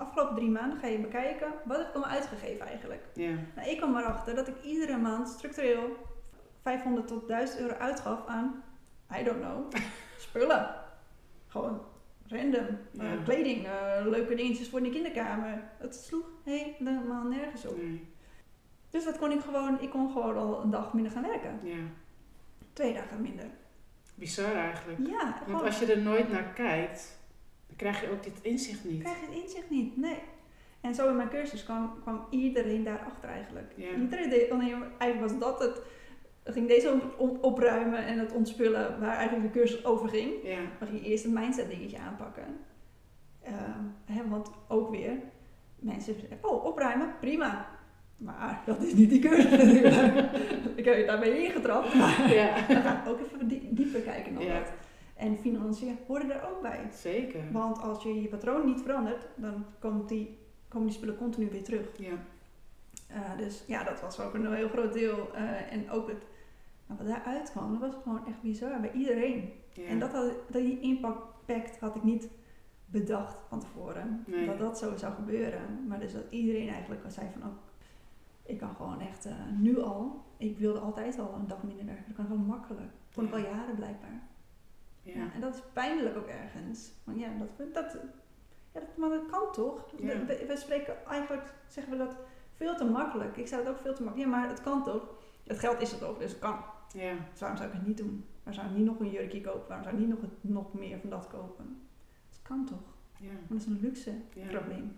afgelopen drie maanden ga je bekijken, wat heb ik allemaal uitgegeven eigenlijk? Ja, Nou, ik kwam erachter dat ik iedere maand structureel 500 tot 1000 euro uitgaf aan, I don't know, (laughs) spullen. Gewoon random. Eh, kleding, eh, leuke dingetjes voor in de kinderkamer. Het sloeg helemaal nergens op. nee, Dus dat kon ik gewoon, ik kon gewoon al een dag minder gaan werken. ja. Twee dagen minder. Bizar eigenlijk. Ja, Want gewoon als je er nooit naar kijkt, krijg je ook dit inzicht niet. krijg je het inzicht niet. Nee. En zo in mijn cursus kwam, kwam iedereen daarachter eigenlijk. Ja. Iedereen maar- eigenlijk was dat het. Ging deze op, op- opruimen en het ontspullen waar eigenlijk de cursus over ging. Ja, Dan ging je eerst een mindset dingetje aanpakken. Ehm, hè, want ook weer, mensen zeggen, oh opruimen, prima. Maar dat is niet die cursus natuurlijk. (laughs) ik heb je daarbij ingetrapt. Maar ja. dan ga ik ook even die- dieper kijken nog Ja. En financiën horen er ook bij. zeker. Want als je je patroon niet verandert, dan komt die, komen die spullen continu weer terug. Ja, Uh, dus ja, dat was ook een heel groot deel. Uh, en ook het, wat daaruit kwam, dat was gewoon echt bizar bij iedereen. ja. En dat, had, dat die impact had ik niet bedacht van tevoren. Nee. Dat dat zo zou gebeuren. Maar dus dat iedereen eigenlijk zei van, oh, ik kan gewoon echt uh, nu al, ik wilde altijd al een dag minder werken. Dat kan gewoon makkelijk. Kon ik al jaren blijkbaar. Ja. Ja, en dat is pijnlijk ook ergens. Want ja, dat, dat, ja, dat, maar dat kan toch? Ja. We, spreken eigenlijk, zeggen we dat veel te makkelijk. Ik zei het ook veel te makkelijk. Ja, maar het kan toch? Het geld is het ook, dus het kan. ja. Dus waarom zou ik het niet doen? Waarom zou ik niet nog een jurkje kopen? Waarom zou ik niet nog, het- nog meer van dat kopen? Het kan toch? ja. Maar dat is een luxe Ja. probleem.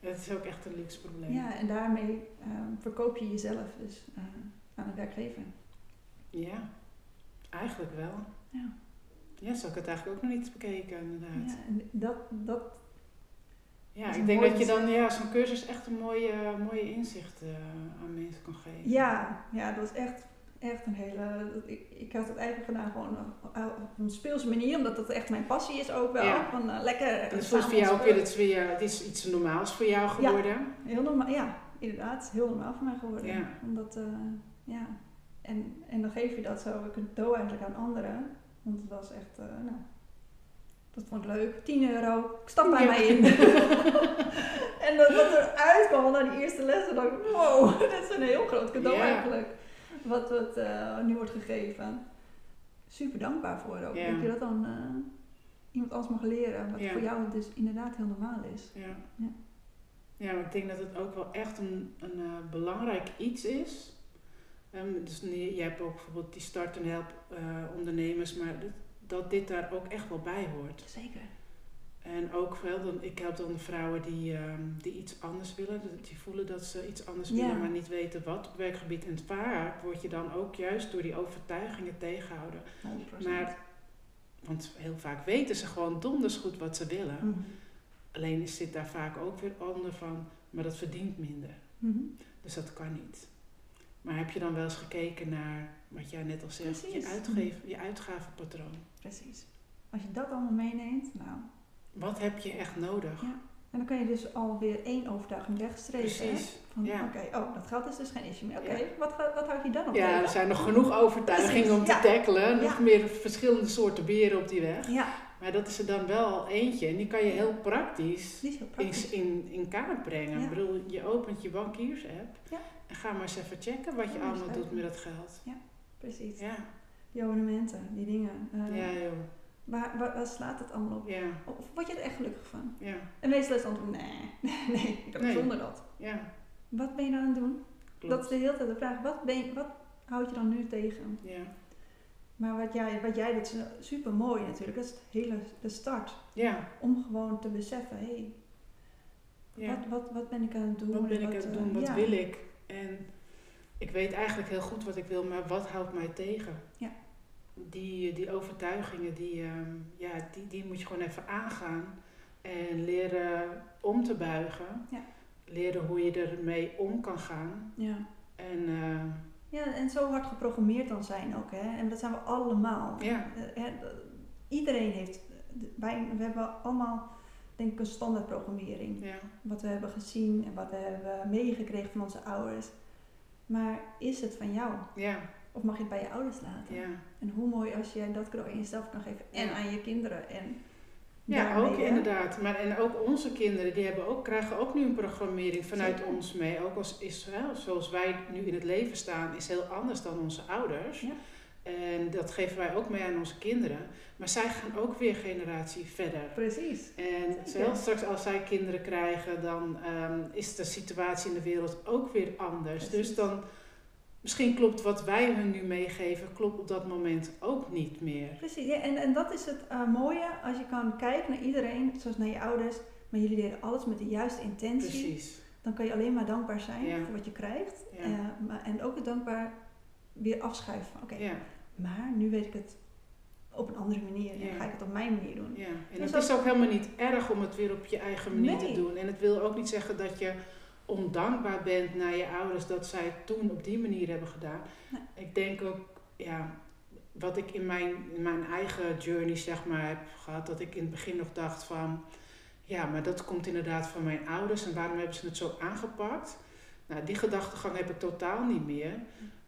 Het is ook echt een luxe probleem. Ja, en daarmee ehm, verkoop je jezelf dus eh, aan een werkgever. Ja, eigenlijk wel. Ja. Ja, zo ik het eigenlijk ook nog niet bekeken, inderdaad. Ja, en dat, dat, Ja, ik denk dat je dan ja, zo'n cursus echt een mooie, mooie inzicht uh, aan mensen kan geven. Ja, ja, dat is echt, echt een hele. Ik, ik had het eigenlijk gedaan gewoon op een speelse manier, omdat dat echt mijn passie is ook wel. Ja. Van, uh, lekker. En het voelt voor jou ook weer, het, weer, het is iets normaals voor jou geworden. Ja, heel normaal, ja, inderdaad. Heel normaal voor mij geworden. Ja. Omdat, ja. En, en dan geef je dat zo een cadeau eigenlijk aan anderen. Want het was echt, nou, dat vond ik leuk. 10 euro. Ik stap bij mij in. (laughs) en dat, wat eruit kwam na die eerste lessen, dacht ik, wow, (laughs) dit is een heel groot cadeau eigenlijk. Wat, wat uh, nu wordt gegeven. Super dankbaar voor ook. Dat je dat dan uh, iemand anders mag leren. Wat voor jou dus inderdaad heel normaal is. Ja. ja. Ja, maar ik denk dat het ook wel echt een, een belangrijk iets is. Um, dus je hebt ook bijvoorbeeld die start- en help ondernemers, maar dat dit daar ook echt wel bij hoort. Zeker. En ook wel, dan, ik help dan vrouwen die, um, die iets anders willen, die voelen dat ze iets anders willen, maar niet weten wat op werkgebied. En vaak word je dan ook juist door die overtuigingen tegenhouden. 100%. Maar, want heel vaak weten ze gewoon donders goed wat ze willen. Mm -hmm. Alleen zit daar vaak ook weer onder van, maar dat verdient minder. Mm -hmm. Dus dat kan niet. Maar heb je dan wel eens gekeken naar wat jij net al zegt, je, uitgeef, je uitgavenpatroon? Precies. Als je dat allemaal meeneemt, nou. Wat heb je echt nodig? Ja. En dan kan je dus alweer één overtuiging wegstrepen. Precies. Van, ja. Oké, oh, dat geld is dus geen issue meer. Oké, wat, wat houd je dan nog Ja, er zijn nog genoeg overtuigingen om te tackelen. Nog meer verschillende soorten beren op die weg. Maar dat is er dan wel eentje. En die kan je heel praktisch, heel praktisch. In, in, in kaart brengen. Ik bedoel, je opent je bankiers-app. Ja. En ga maar eens even checken wat je allemaal doet met dat geld. Ja, precies. Ja. Die abonnementen, die dingen. Uh, ja, joh. Waar, waar, slaat het allemaal op? Ja. Of word je er echt gelukkig van? Ja. En meestal is het antwoord, nee, nee, ik zonder dat. Ja. Wat ben je dan aan het doen? Klopt. Dat is de hele tijd de vraag, wat, ben je, wat houd je dan nu tegen? Ja. Maar wat jij, wat jij is super mooi natuurlijk, dat is het hele, de start. Ja. Om gewoon te beseffen, hé, hey, ja. wat, wat, wat ben ik aan het doen? Wat ben ik aan het doen? Wat wil ik? En ik weet eigenlijk heel goed wat ik wil, maar wat houdt mij tegen? Ja. Die, die overtuigingen, die, ehm, ja, die, die moet je gewoon even aangaan. En leren om te buigen. Ja. Leren hoe je ermee om kan gaan. Ja. En, uh, ja, en zo hard geprogrammeerd dan zijn ook. Hè? En dat zijn we allemaal. Ja. Uh, iedereen heeft... Wij, we hebben allemaal denk ik een standaardprogrammering. Ja. Wat we hebben gezien en wat we hebben meegekregen van onze ouders. Maar is het van jou? Ja. Of mag je het bij je ouders laten? Ja. En hoe mooi als jij dat cadeau in jezelf kan geven en aan je kinderen. En ja, ook inderdaad. Maar en ook onze kinderen, die hebben ook, krijgen ook nu een programmering vanuit ons mee. Ook als Israël, zoals wij nu in het leven staan, is heel anders dan onze ouders. Ja. En dat geven wij ook mee aan onze kinderen. Maar zij gaan ook weer generatie verder. Precies. En zelfs straks als zij kinderen krijgen, dan um, is de situatie in de wereld ook weer anders. Dus dan, misschien klopt wat wij hun nu meegeven, klopt op dat moment ook niet meer. Precies, ja, en, en dat is het uh, mooie als je kan kijken naar iedereen, zoals naar je ouders. Maar jullie deden alles met de juiste intentie. Precies. Dan kan je alleen maar dankbaar zijn voor wat je krijgt. Ja. Uh, maar, en ook dankbaar weer afschuiven. Oké, ja. maar nu weet ik het op een andere manier. En ga ik het op mijn manier doen. Ja. En dus het is ook helemaal niet erg om het weer op je eigen manier te doen. En het wil ook niet zeggen dat je ondankbaar bent naar je ouders dat zij het toen op die manier hebben gedaan. Nee. Ik denk ook, ja, wat ik in mijn, in mijn eigen journey zeg maar heb gehad, dat ik in het begin nog dacht van, ja, maar dat komt inderdaad van mijn ouders en waarom hebben ze het zo aangepakt? Nou, die gedachtegang heb ik totaal niet meer.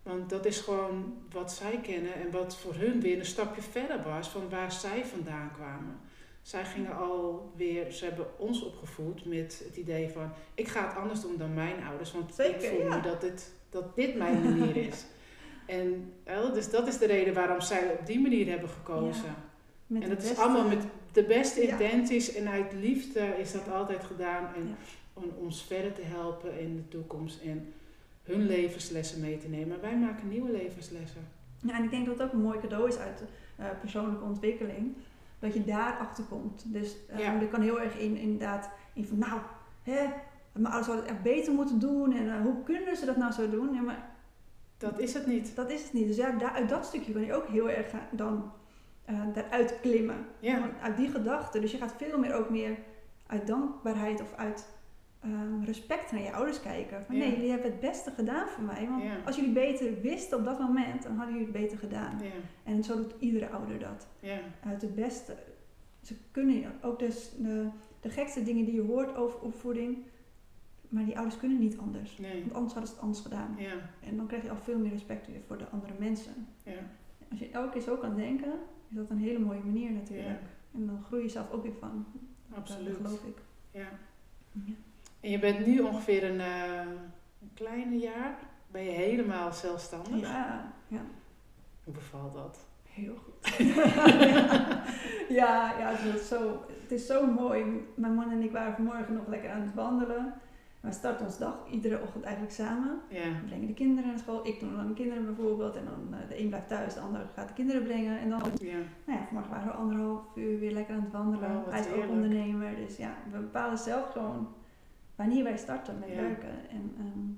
Want dat is gewoon wat zij kennen en wat voor hun weer een stapje verder was van waar zij vandaan kwamen. Zij gingen alweer, ze hebben ons opgevoed met het idee van ik ga het anders doen dan mijn ouders, want Zeker, ik voel nu dat dit, dat dit mijn manier is. (laughs) en dus dat is de reden waarom zij op die manier hebben gekozen. Ja, en dat is allemaal met de beste intenties en uit liefde is dat altijd gedaan en om ons verder te helpen in de toekomst. En hun levenslessen mee te nemen. Wij maken nieuwe levenslessen. Ja, en ik denk dat het ook een mooi cadeau is uit uh, persoonlijke ontwikkeling. Dat je daar achter komt. Dus ja. kan heel erg in, inderdaad in van nou, hè, mijn ouders zouden het echt beter moeten doen. En uh, hoe kunnen ze dat nou zo doen? Ja, maar dat is het niet. Dat is het niet. Dus ja, daar, uit dat stukje kan je ook heel erg dan uh, daaruit klimmen. Ja. uit die gedachte. Dus je gaat veel meer ook meer uit dankbaarheid of uit ehm, respect naar je ouders kijken. Van nee, jullie hebben het beste gedaan voor mij. Want als jullie beter wisten op dat moment, dan hadden jullie het beter gedaan. En zo doet iedere ouder dat. ja, Uit het beste. Ze kunnen ook dus de, de gekste dingen die je hoort over opvoeding. Maar die ouders kunnen niet anders. nee. Want anders hadden ze het anders gedaan. Ja, En dan krijg je al veel meer respect weer voor de andere mensen. ja, Als je elke keer zo kan denken, is dat een hele mooie manier natuurlijk. Ja. En dan groei je zelf ook weer van. absoluut. Dat geloof ik. Ja. En je bent nu ongeveer een, eh, een kleine jaar, ben je helemaal zelfstandig. Ja, ja. Hoe bevalt dat? Heel goed. (laughs) ja, ja het, is zo, het is zo mooi. Mijn man en ik waren vanmorgen nog lekker aan het wandelen. We starten ons dag iedere ochtend eigenlijk samen. Ja, We brengen de kinderen naar school. Ik doe dan de kinderen bijvoorbeeld. En dan eh, de een blijft thuis, de ander gaat de kinderen brengen. En dan, ja, nou ja, vanmorgen waren we anderhalf uur weer lekker aan het wandelen. Oh, Hij is ook ondernemer. Dus ja, we bepalen zelf gewoon wanneer wij starten met Ja. werken. En ehm,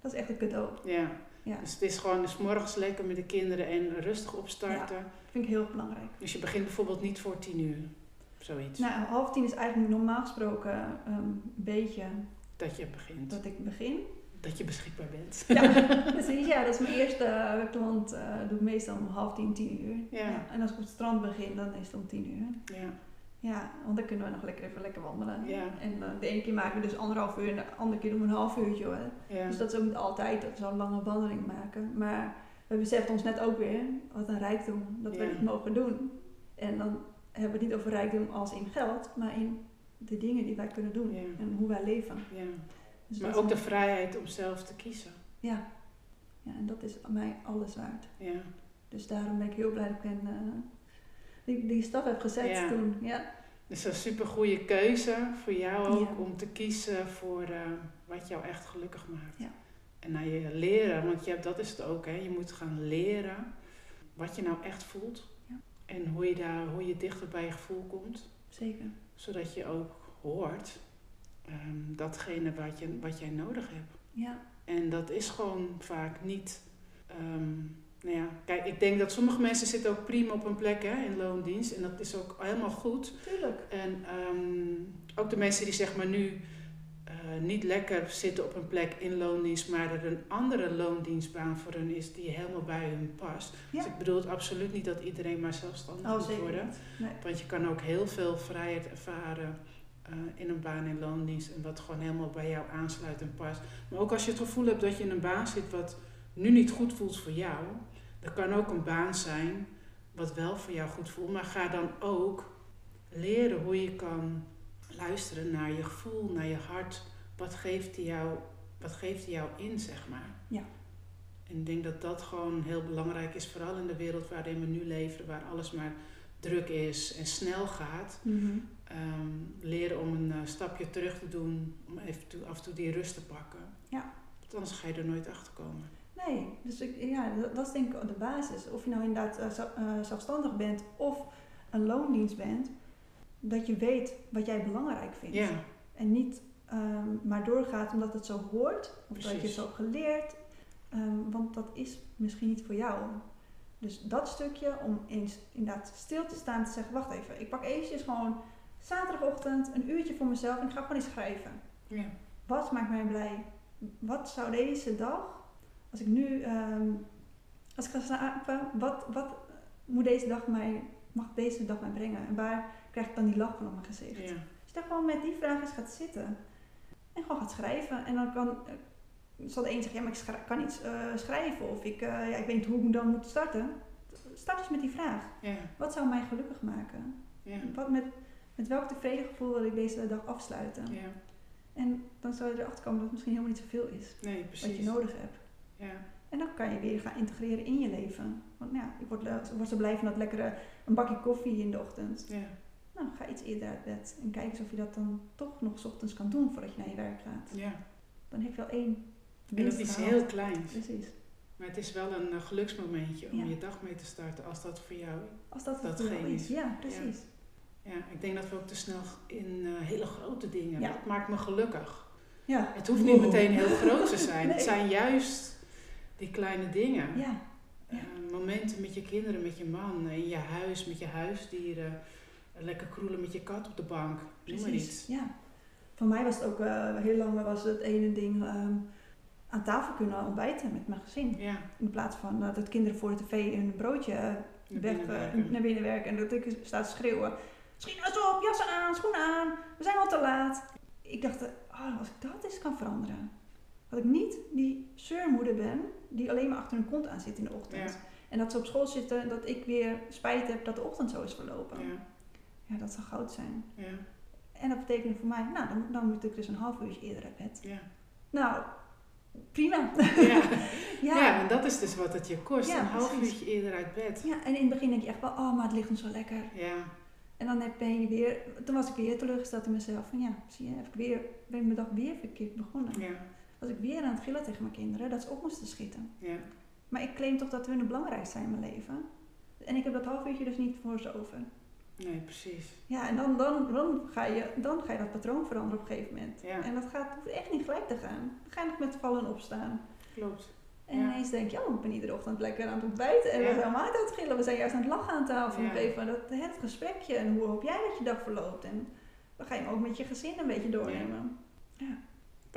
dat is echt een cadeau. ja. Ja, Dus het is gewoon dus morgens lekker met de kinderen en rustig opstarten. dat vind ik heel belangrijk. Dus je begint bijvoorbeeld niet voor tien uur, zoiets. Nou, half tien is eigenlijk normaal gesproken ehm, een beetje Dat je begint. Dat, dat ik begin. je beschikbaar bent. Ja, (laughs) precies. Ja, dat is mijn eerste eh, klant. eh doe ik meestal om half tien, tien uur. Ja. En als ik op het strand begin, dan is het om tien uur. Ja, Ja, want dan kunnen we nog lekker even lekker wandelen. Ja. En eh, de ene keer maken we dus anderhalf uur en de andere keer doen we een half uurtje hoor. ja. Dus dat is ook niet altijd dat we zo'n lange wandeling maken. Maar we beseffen ons net ook weer, wat een rijkdom, dat we Ja. dit mogen doen. En dan hebben we het niet over rijkdom als in geld, maar in de dingen die wij kunnen doen. En hoe wij leven. ja. Dus Maar ook de vrijheid om zelf te kiezen. Ja. ja, en dat is mij alles waard. Ja, Dus daarom ben ik heel blij dat ik ben, eh, die, die stap heb gezet Ja. toen. Ja. dus een super goede keuze voor jou ook Ja. om te kiezen voor eh, wat jou echt gelukkig maakt. Ja. En naar je leren, want je hebt, dat is het ook, hè. je moet gaan leren wat je nou echt voelt. Ja. En hoe je, daar, hoe je dichter bij je gevoel komt. Zeker. Zodat je ook hoort ehm, datgene wat, je, wat jij nodig hebt. Ja, En dat is gewoon vaak niet. ehm, nou ja, kijk, ik denk dat sommige mensen zitten ook prima op een plek hè, in loondienst. En dat is ook helemaal goed. tuurlijk. En ehm, ook de mensen die zeg maar nu eh, niet lekker zitten op een plek in loondienst, maar er een andere loondienstbaan voor hun is die helemaal bij hun past. Ja. Dus ik bedoel absoluut niet dat iedereen maar zelfstandig Oh, moet worden. Nee. Want je kan ook heel veel vrijheid ervaren eh, in een baan in loondienst en wat gewoon helemaal bij jou aansluit en past. Maar ook als je het gevoel hebt dat je in een baan zit wat nu niet goed voelt voor jou, dan kan ook een baan zijn wat wel voor jou goed voelt. Maar ga dan ook leren hoe je kan luisteren naar je gevoel, naar je hart. Wat geeft die jou, wat geeft die jou in, zeg maar. Ja. En ik denk dat dat gewoon heel belangrijk is, vooral in de wereld waarin we nu leven, waar alles maar druk is en snel gaat. Mhm. Ehm, leren om een eh, stapje terug te doen, om even toe, af en toe die rust te pakken. Ja. Want anders ga je er nooit achter komen. Nee, dus ik, ja, dat, dat is denk ik de basis. Of je nou inderdaad eh, eh, zelfstandig bent of een loondienst bent, dat je weet wat jij belangrijk vindt. Ja, En niet ehm, maar doorgaat omdat het zo hoort, of dat je het zo hebt geleerd, ehm, want dat is misschien niet voor jou. Dus dat stukje om eens inderdaad stil te staan en te zeggen, wacht even, ik pak eventjes gewoon zaterdagochtend een uurtje voor mezelf en ik ga gewoon eens schrijven. ja, Wat maakt mij blij? Wat zou deze dag, als ik nu, ehm, als ik ga slapen, wat, wat moet deze dag mij, mag deze dag mij brengen? En waar krijg ik dan die lach van op mijn gezicht? ja, Als je daar gewoon met die vraag eens gaat zitten en gewoon gaat schrijven. En dan kan, eh, zal de een zeggen, ja maar ik kan niet eh, schrijven of ik, eh, ja, ik weet niet hoe ik dan moet starten. Start eens met die vraag. ja, Wat zou mij gelukkig maken? ja, Wat met, met welk tevreden gevoel wil ik deze dag afsluiten? ja. En dan zal je erachter komen dat het misschien helemaal niet zoveel is Nee, wat je nodig hebt. Ja, En dan kan je weer gaan integreren in je leven. Want ja, ik word, word zo blij van dat lekkere een bakje koffie in de ochtend. ja, Nou, ga iets eerder uit bed en kijk eens of je dat dan toch nog 's ochtends kan doen voordat je naar je werk gaat. ja. Dan heb je al één En dat is heel klein. Precies. Maar het is wel een eh, geluksmomentje om Ja. je dag mee te starten als dat voor jou Als dat Datgene voor is. is. Ja, precies. Ja, ik denk dat we ook te snel in eh, hele grote dingen. Ja. Wat maakt me gelukkig? Ja. Het hoeft niet meteen heel groot te zijn. (laughs) Nee. Het zijn juist die kleine dingen. Ja. Ja. Eh, momenten met je kinderen, met je man, in je huis, met je huisdieren. Lekker kroelen met je kat op de bank. Noem maar iets. Ja. Voor mij was het ook eh, heel lang was het ene ding ehm, aan tafel kunnen ontbijten met mijn gezin. Ja. In plaats van dat het kinderen voor de tv een broodje Naar weg, binnen naar binnen werken. En dat ik sta te schreeuwen. Schoenen op, jassen aan, schoenen aan. We zijn al te laat. Ik dacht, oh, als ik dat eens kan veranderen. Dat ik niet die zeurmoeder ben die alleen maar achter hun kont aan zit in de ochtend. Ja. En dat ze op school zitten en dat ik weer spijt heb dat de ochtend zo is verlopen. Ja. Ja, dat zou goud zijn. Ja. En dat betekent voor mij, nou, dan, dan moet ik dus een half uurtje eerder uit bed. Ja. Nou, prima. Ja. (laughs) ja. ja, en dat is dus wat het je kost. Ja, een half precies. uurtje eerder uit bed. Ja, en in het begin denk je echt wel, oh, maar het ligt ons zo lekker. Ja. En dan ben je weer, toen was ik weer teleurgesteld in mezelf. Van ja, zie je, heb ik weer, ben ik mijn dag weer verkeerd begonnen. Ja. Was ik weer aan het gillen tegen mijn kinderen, dat ze op moesten schieten. Ja. Maar ik claim toch dat hun het belangrijkste zijn in mijn leven. En ik heb dat half uurtje dus niet voor ze over. Nee, precies. Ja, en dan, dan, dan, ga je, dan ga je dat patroon veranderen op een gegeven moment. Ja. En dat gaat, hoeft echt niet gelijk te gaan. Dan ga je nog met vallen en opstaan. Klopt. En Ja. ineens denk je, oh, ik ben iedere ochtend lekker aan het ontbijten. En we Ja. zijn helemaal niet aan het gillen. We zijn juist aan het lachen aan tafel. Ja. Even dat, het gesprekje. En hoe hoop jij dat je dag verloopt? En dan ga je hem ook met je gezin een beetje doornemen.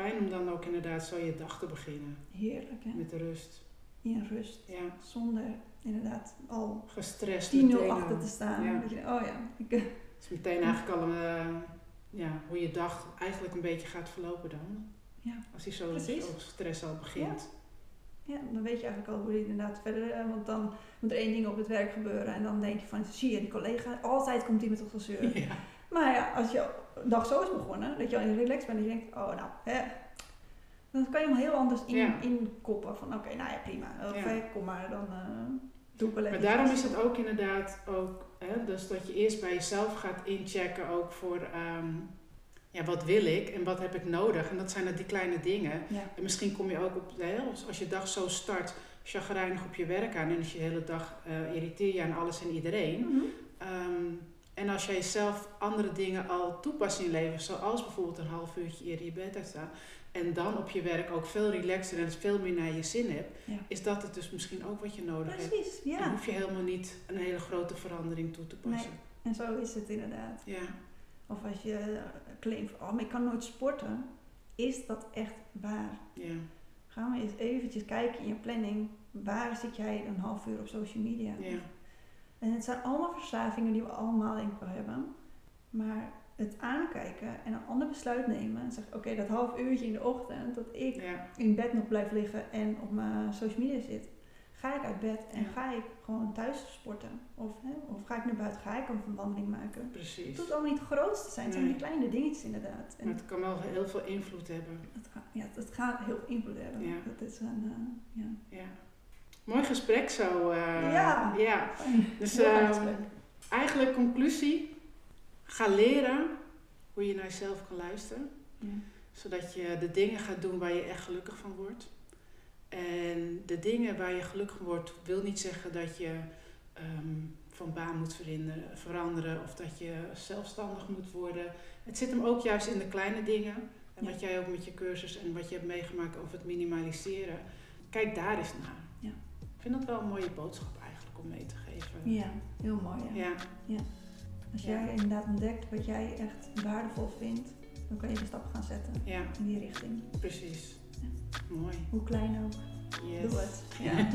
Fijn om dan ook inderdaad zo je dag te beginnen. Heerlijk, hè? Met de rust. In rust. Ja. Zonder inderdaad al Gestrest 10-0 meteen achter al. te staan. Ja. Dat je oh ja, ik, eh, Het is meteen eigenlijk al een, eh, ja, hoe je dag eigenlijk een beetje gaat verlopen dan. Ja. Als die zo, stress al begint. ja, dan weet je eigenlijk al hoe je inderdaad verder... eh, Want dan moet er één ding op het werk gebeuren. En dan denk je van, zie je, die collega, altijd komt die met een gezeur. (laughs) Ja. Maar ja, als je dag zo is begonnen, dat je al relaxed bent, dat je denkt, oh nou, hè, dan kan je hem heel anders in, Ja. inkoppen. Van oké, nou ja, prima. Of, Ja. kom maar, dan eh, doe ik wel even Maar daarom is het ook inderdaad ook, hè, dus dat je eerst bij jezelf gaat inchecken ook voor, ehm, ja, wat wil ik en wat heb ik nodig? En dat zijn dan die kleine dingen. Ja. En misschien kom je ook op, hè, als- als je dag zo start, chagrijnig op je werk aan en als je de hele dag eh, irriteer je aan alles en iedereen. Mhm. Ehm, en als jij zelf andere dingen al toepast in je leven, zoals bijvoorbeeld een half uurtje eerder je bed uitstaan, en dan op je werk ook veel relaxer en veel meer naar je zin hebt, Ja. is dat het dus misschien ook wat je nodig hebt. Precies, Dan ja. hoef je helemaal niet een hele grote verandering toe te passen. En zo is het inderdaad. Ja, Of als je claimt, van, oh, maar ik kan nooit sporten. Is dat echt waar? ja, Ga maar eens eventjes kijken in je planning. Waar zit jij een half uur op social media? ja, En het zijn allemaal verslavingen die we allemaal denk ik wel hebben. Maar het aankijken en een ander besluit nemen. En zeggen, oké, dat half uurtje in de ochtend dat ik ja, in bed nog blijf liggen en op mijn social media zit. Ga ik uit bed en Ja. ga ik gewoon thuis sporten? Of, hè, of ga ik naar buiten, ga ik een wandeling maken? Het precies. hoeft allemaal niet het grootste zijn, het zijn die kleine dingetjes inderdaad. En Maar het kan wel heel veel invloed hebben. het, gaat, ja, het gaat heel veel invloed hebben. Ja. Dat is een, eh, ja. Ja. Mooi gesprek zo. eh, Ja. ja. Dus ehm, eigenlijk conclusie. Ga leren hoe je naar jezelf kan luisteren. Ja. Zodat je de dingen gaat doen waar je echt gelukkig van wordt. En de dingen waar je gelukkig van wordt, wil niet zeggen dat je ehm, van baan moet veranderen, of dat je zelfstandig moet worden. Het zit hem ook juist in de kleine dingen. En wat jij ook met je cursus en wat je hebt meegemaakt over het minimaliseren. Kijk daar eens naar. Ik vind dat wel een mooie boodschap eigenlijk om mee te geven. ja, heel mooi. Ja. Ja, Als Ja. jij inderdaad ontdekt wat jij echt waardevol vindt, dan kan je de stap gaan zetten ja, in die richting. precies. Mooi. Hoe klein ook. Yes. Doe het. Ja.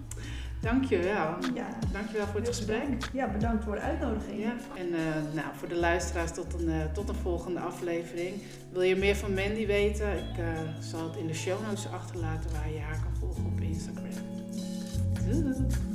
(laughs) Dankjewel. Ja. Dankjewel voor het gesprek. Ja, bedankt voor de uitnodiging. Ja, en eh, nou, voor de luisteraars tot een, eh, tot een volgende aflevering. Wil je meer van Mandy weten? Ik eh, zal het in de show notes achterlaten waar je haar kan volgen op Instagram. good.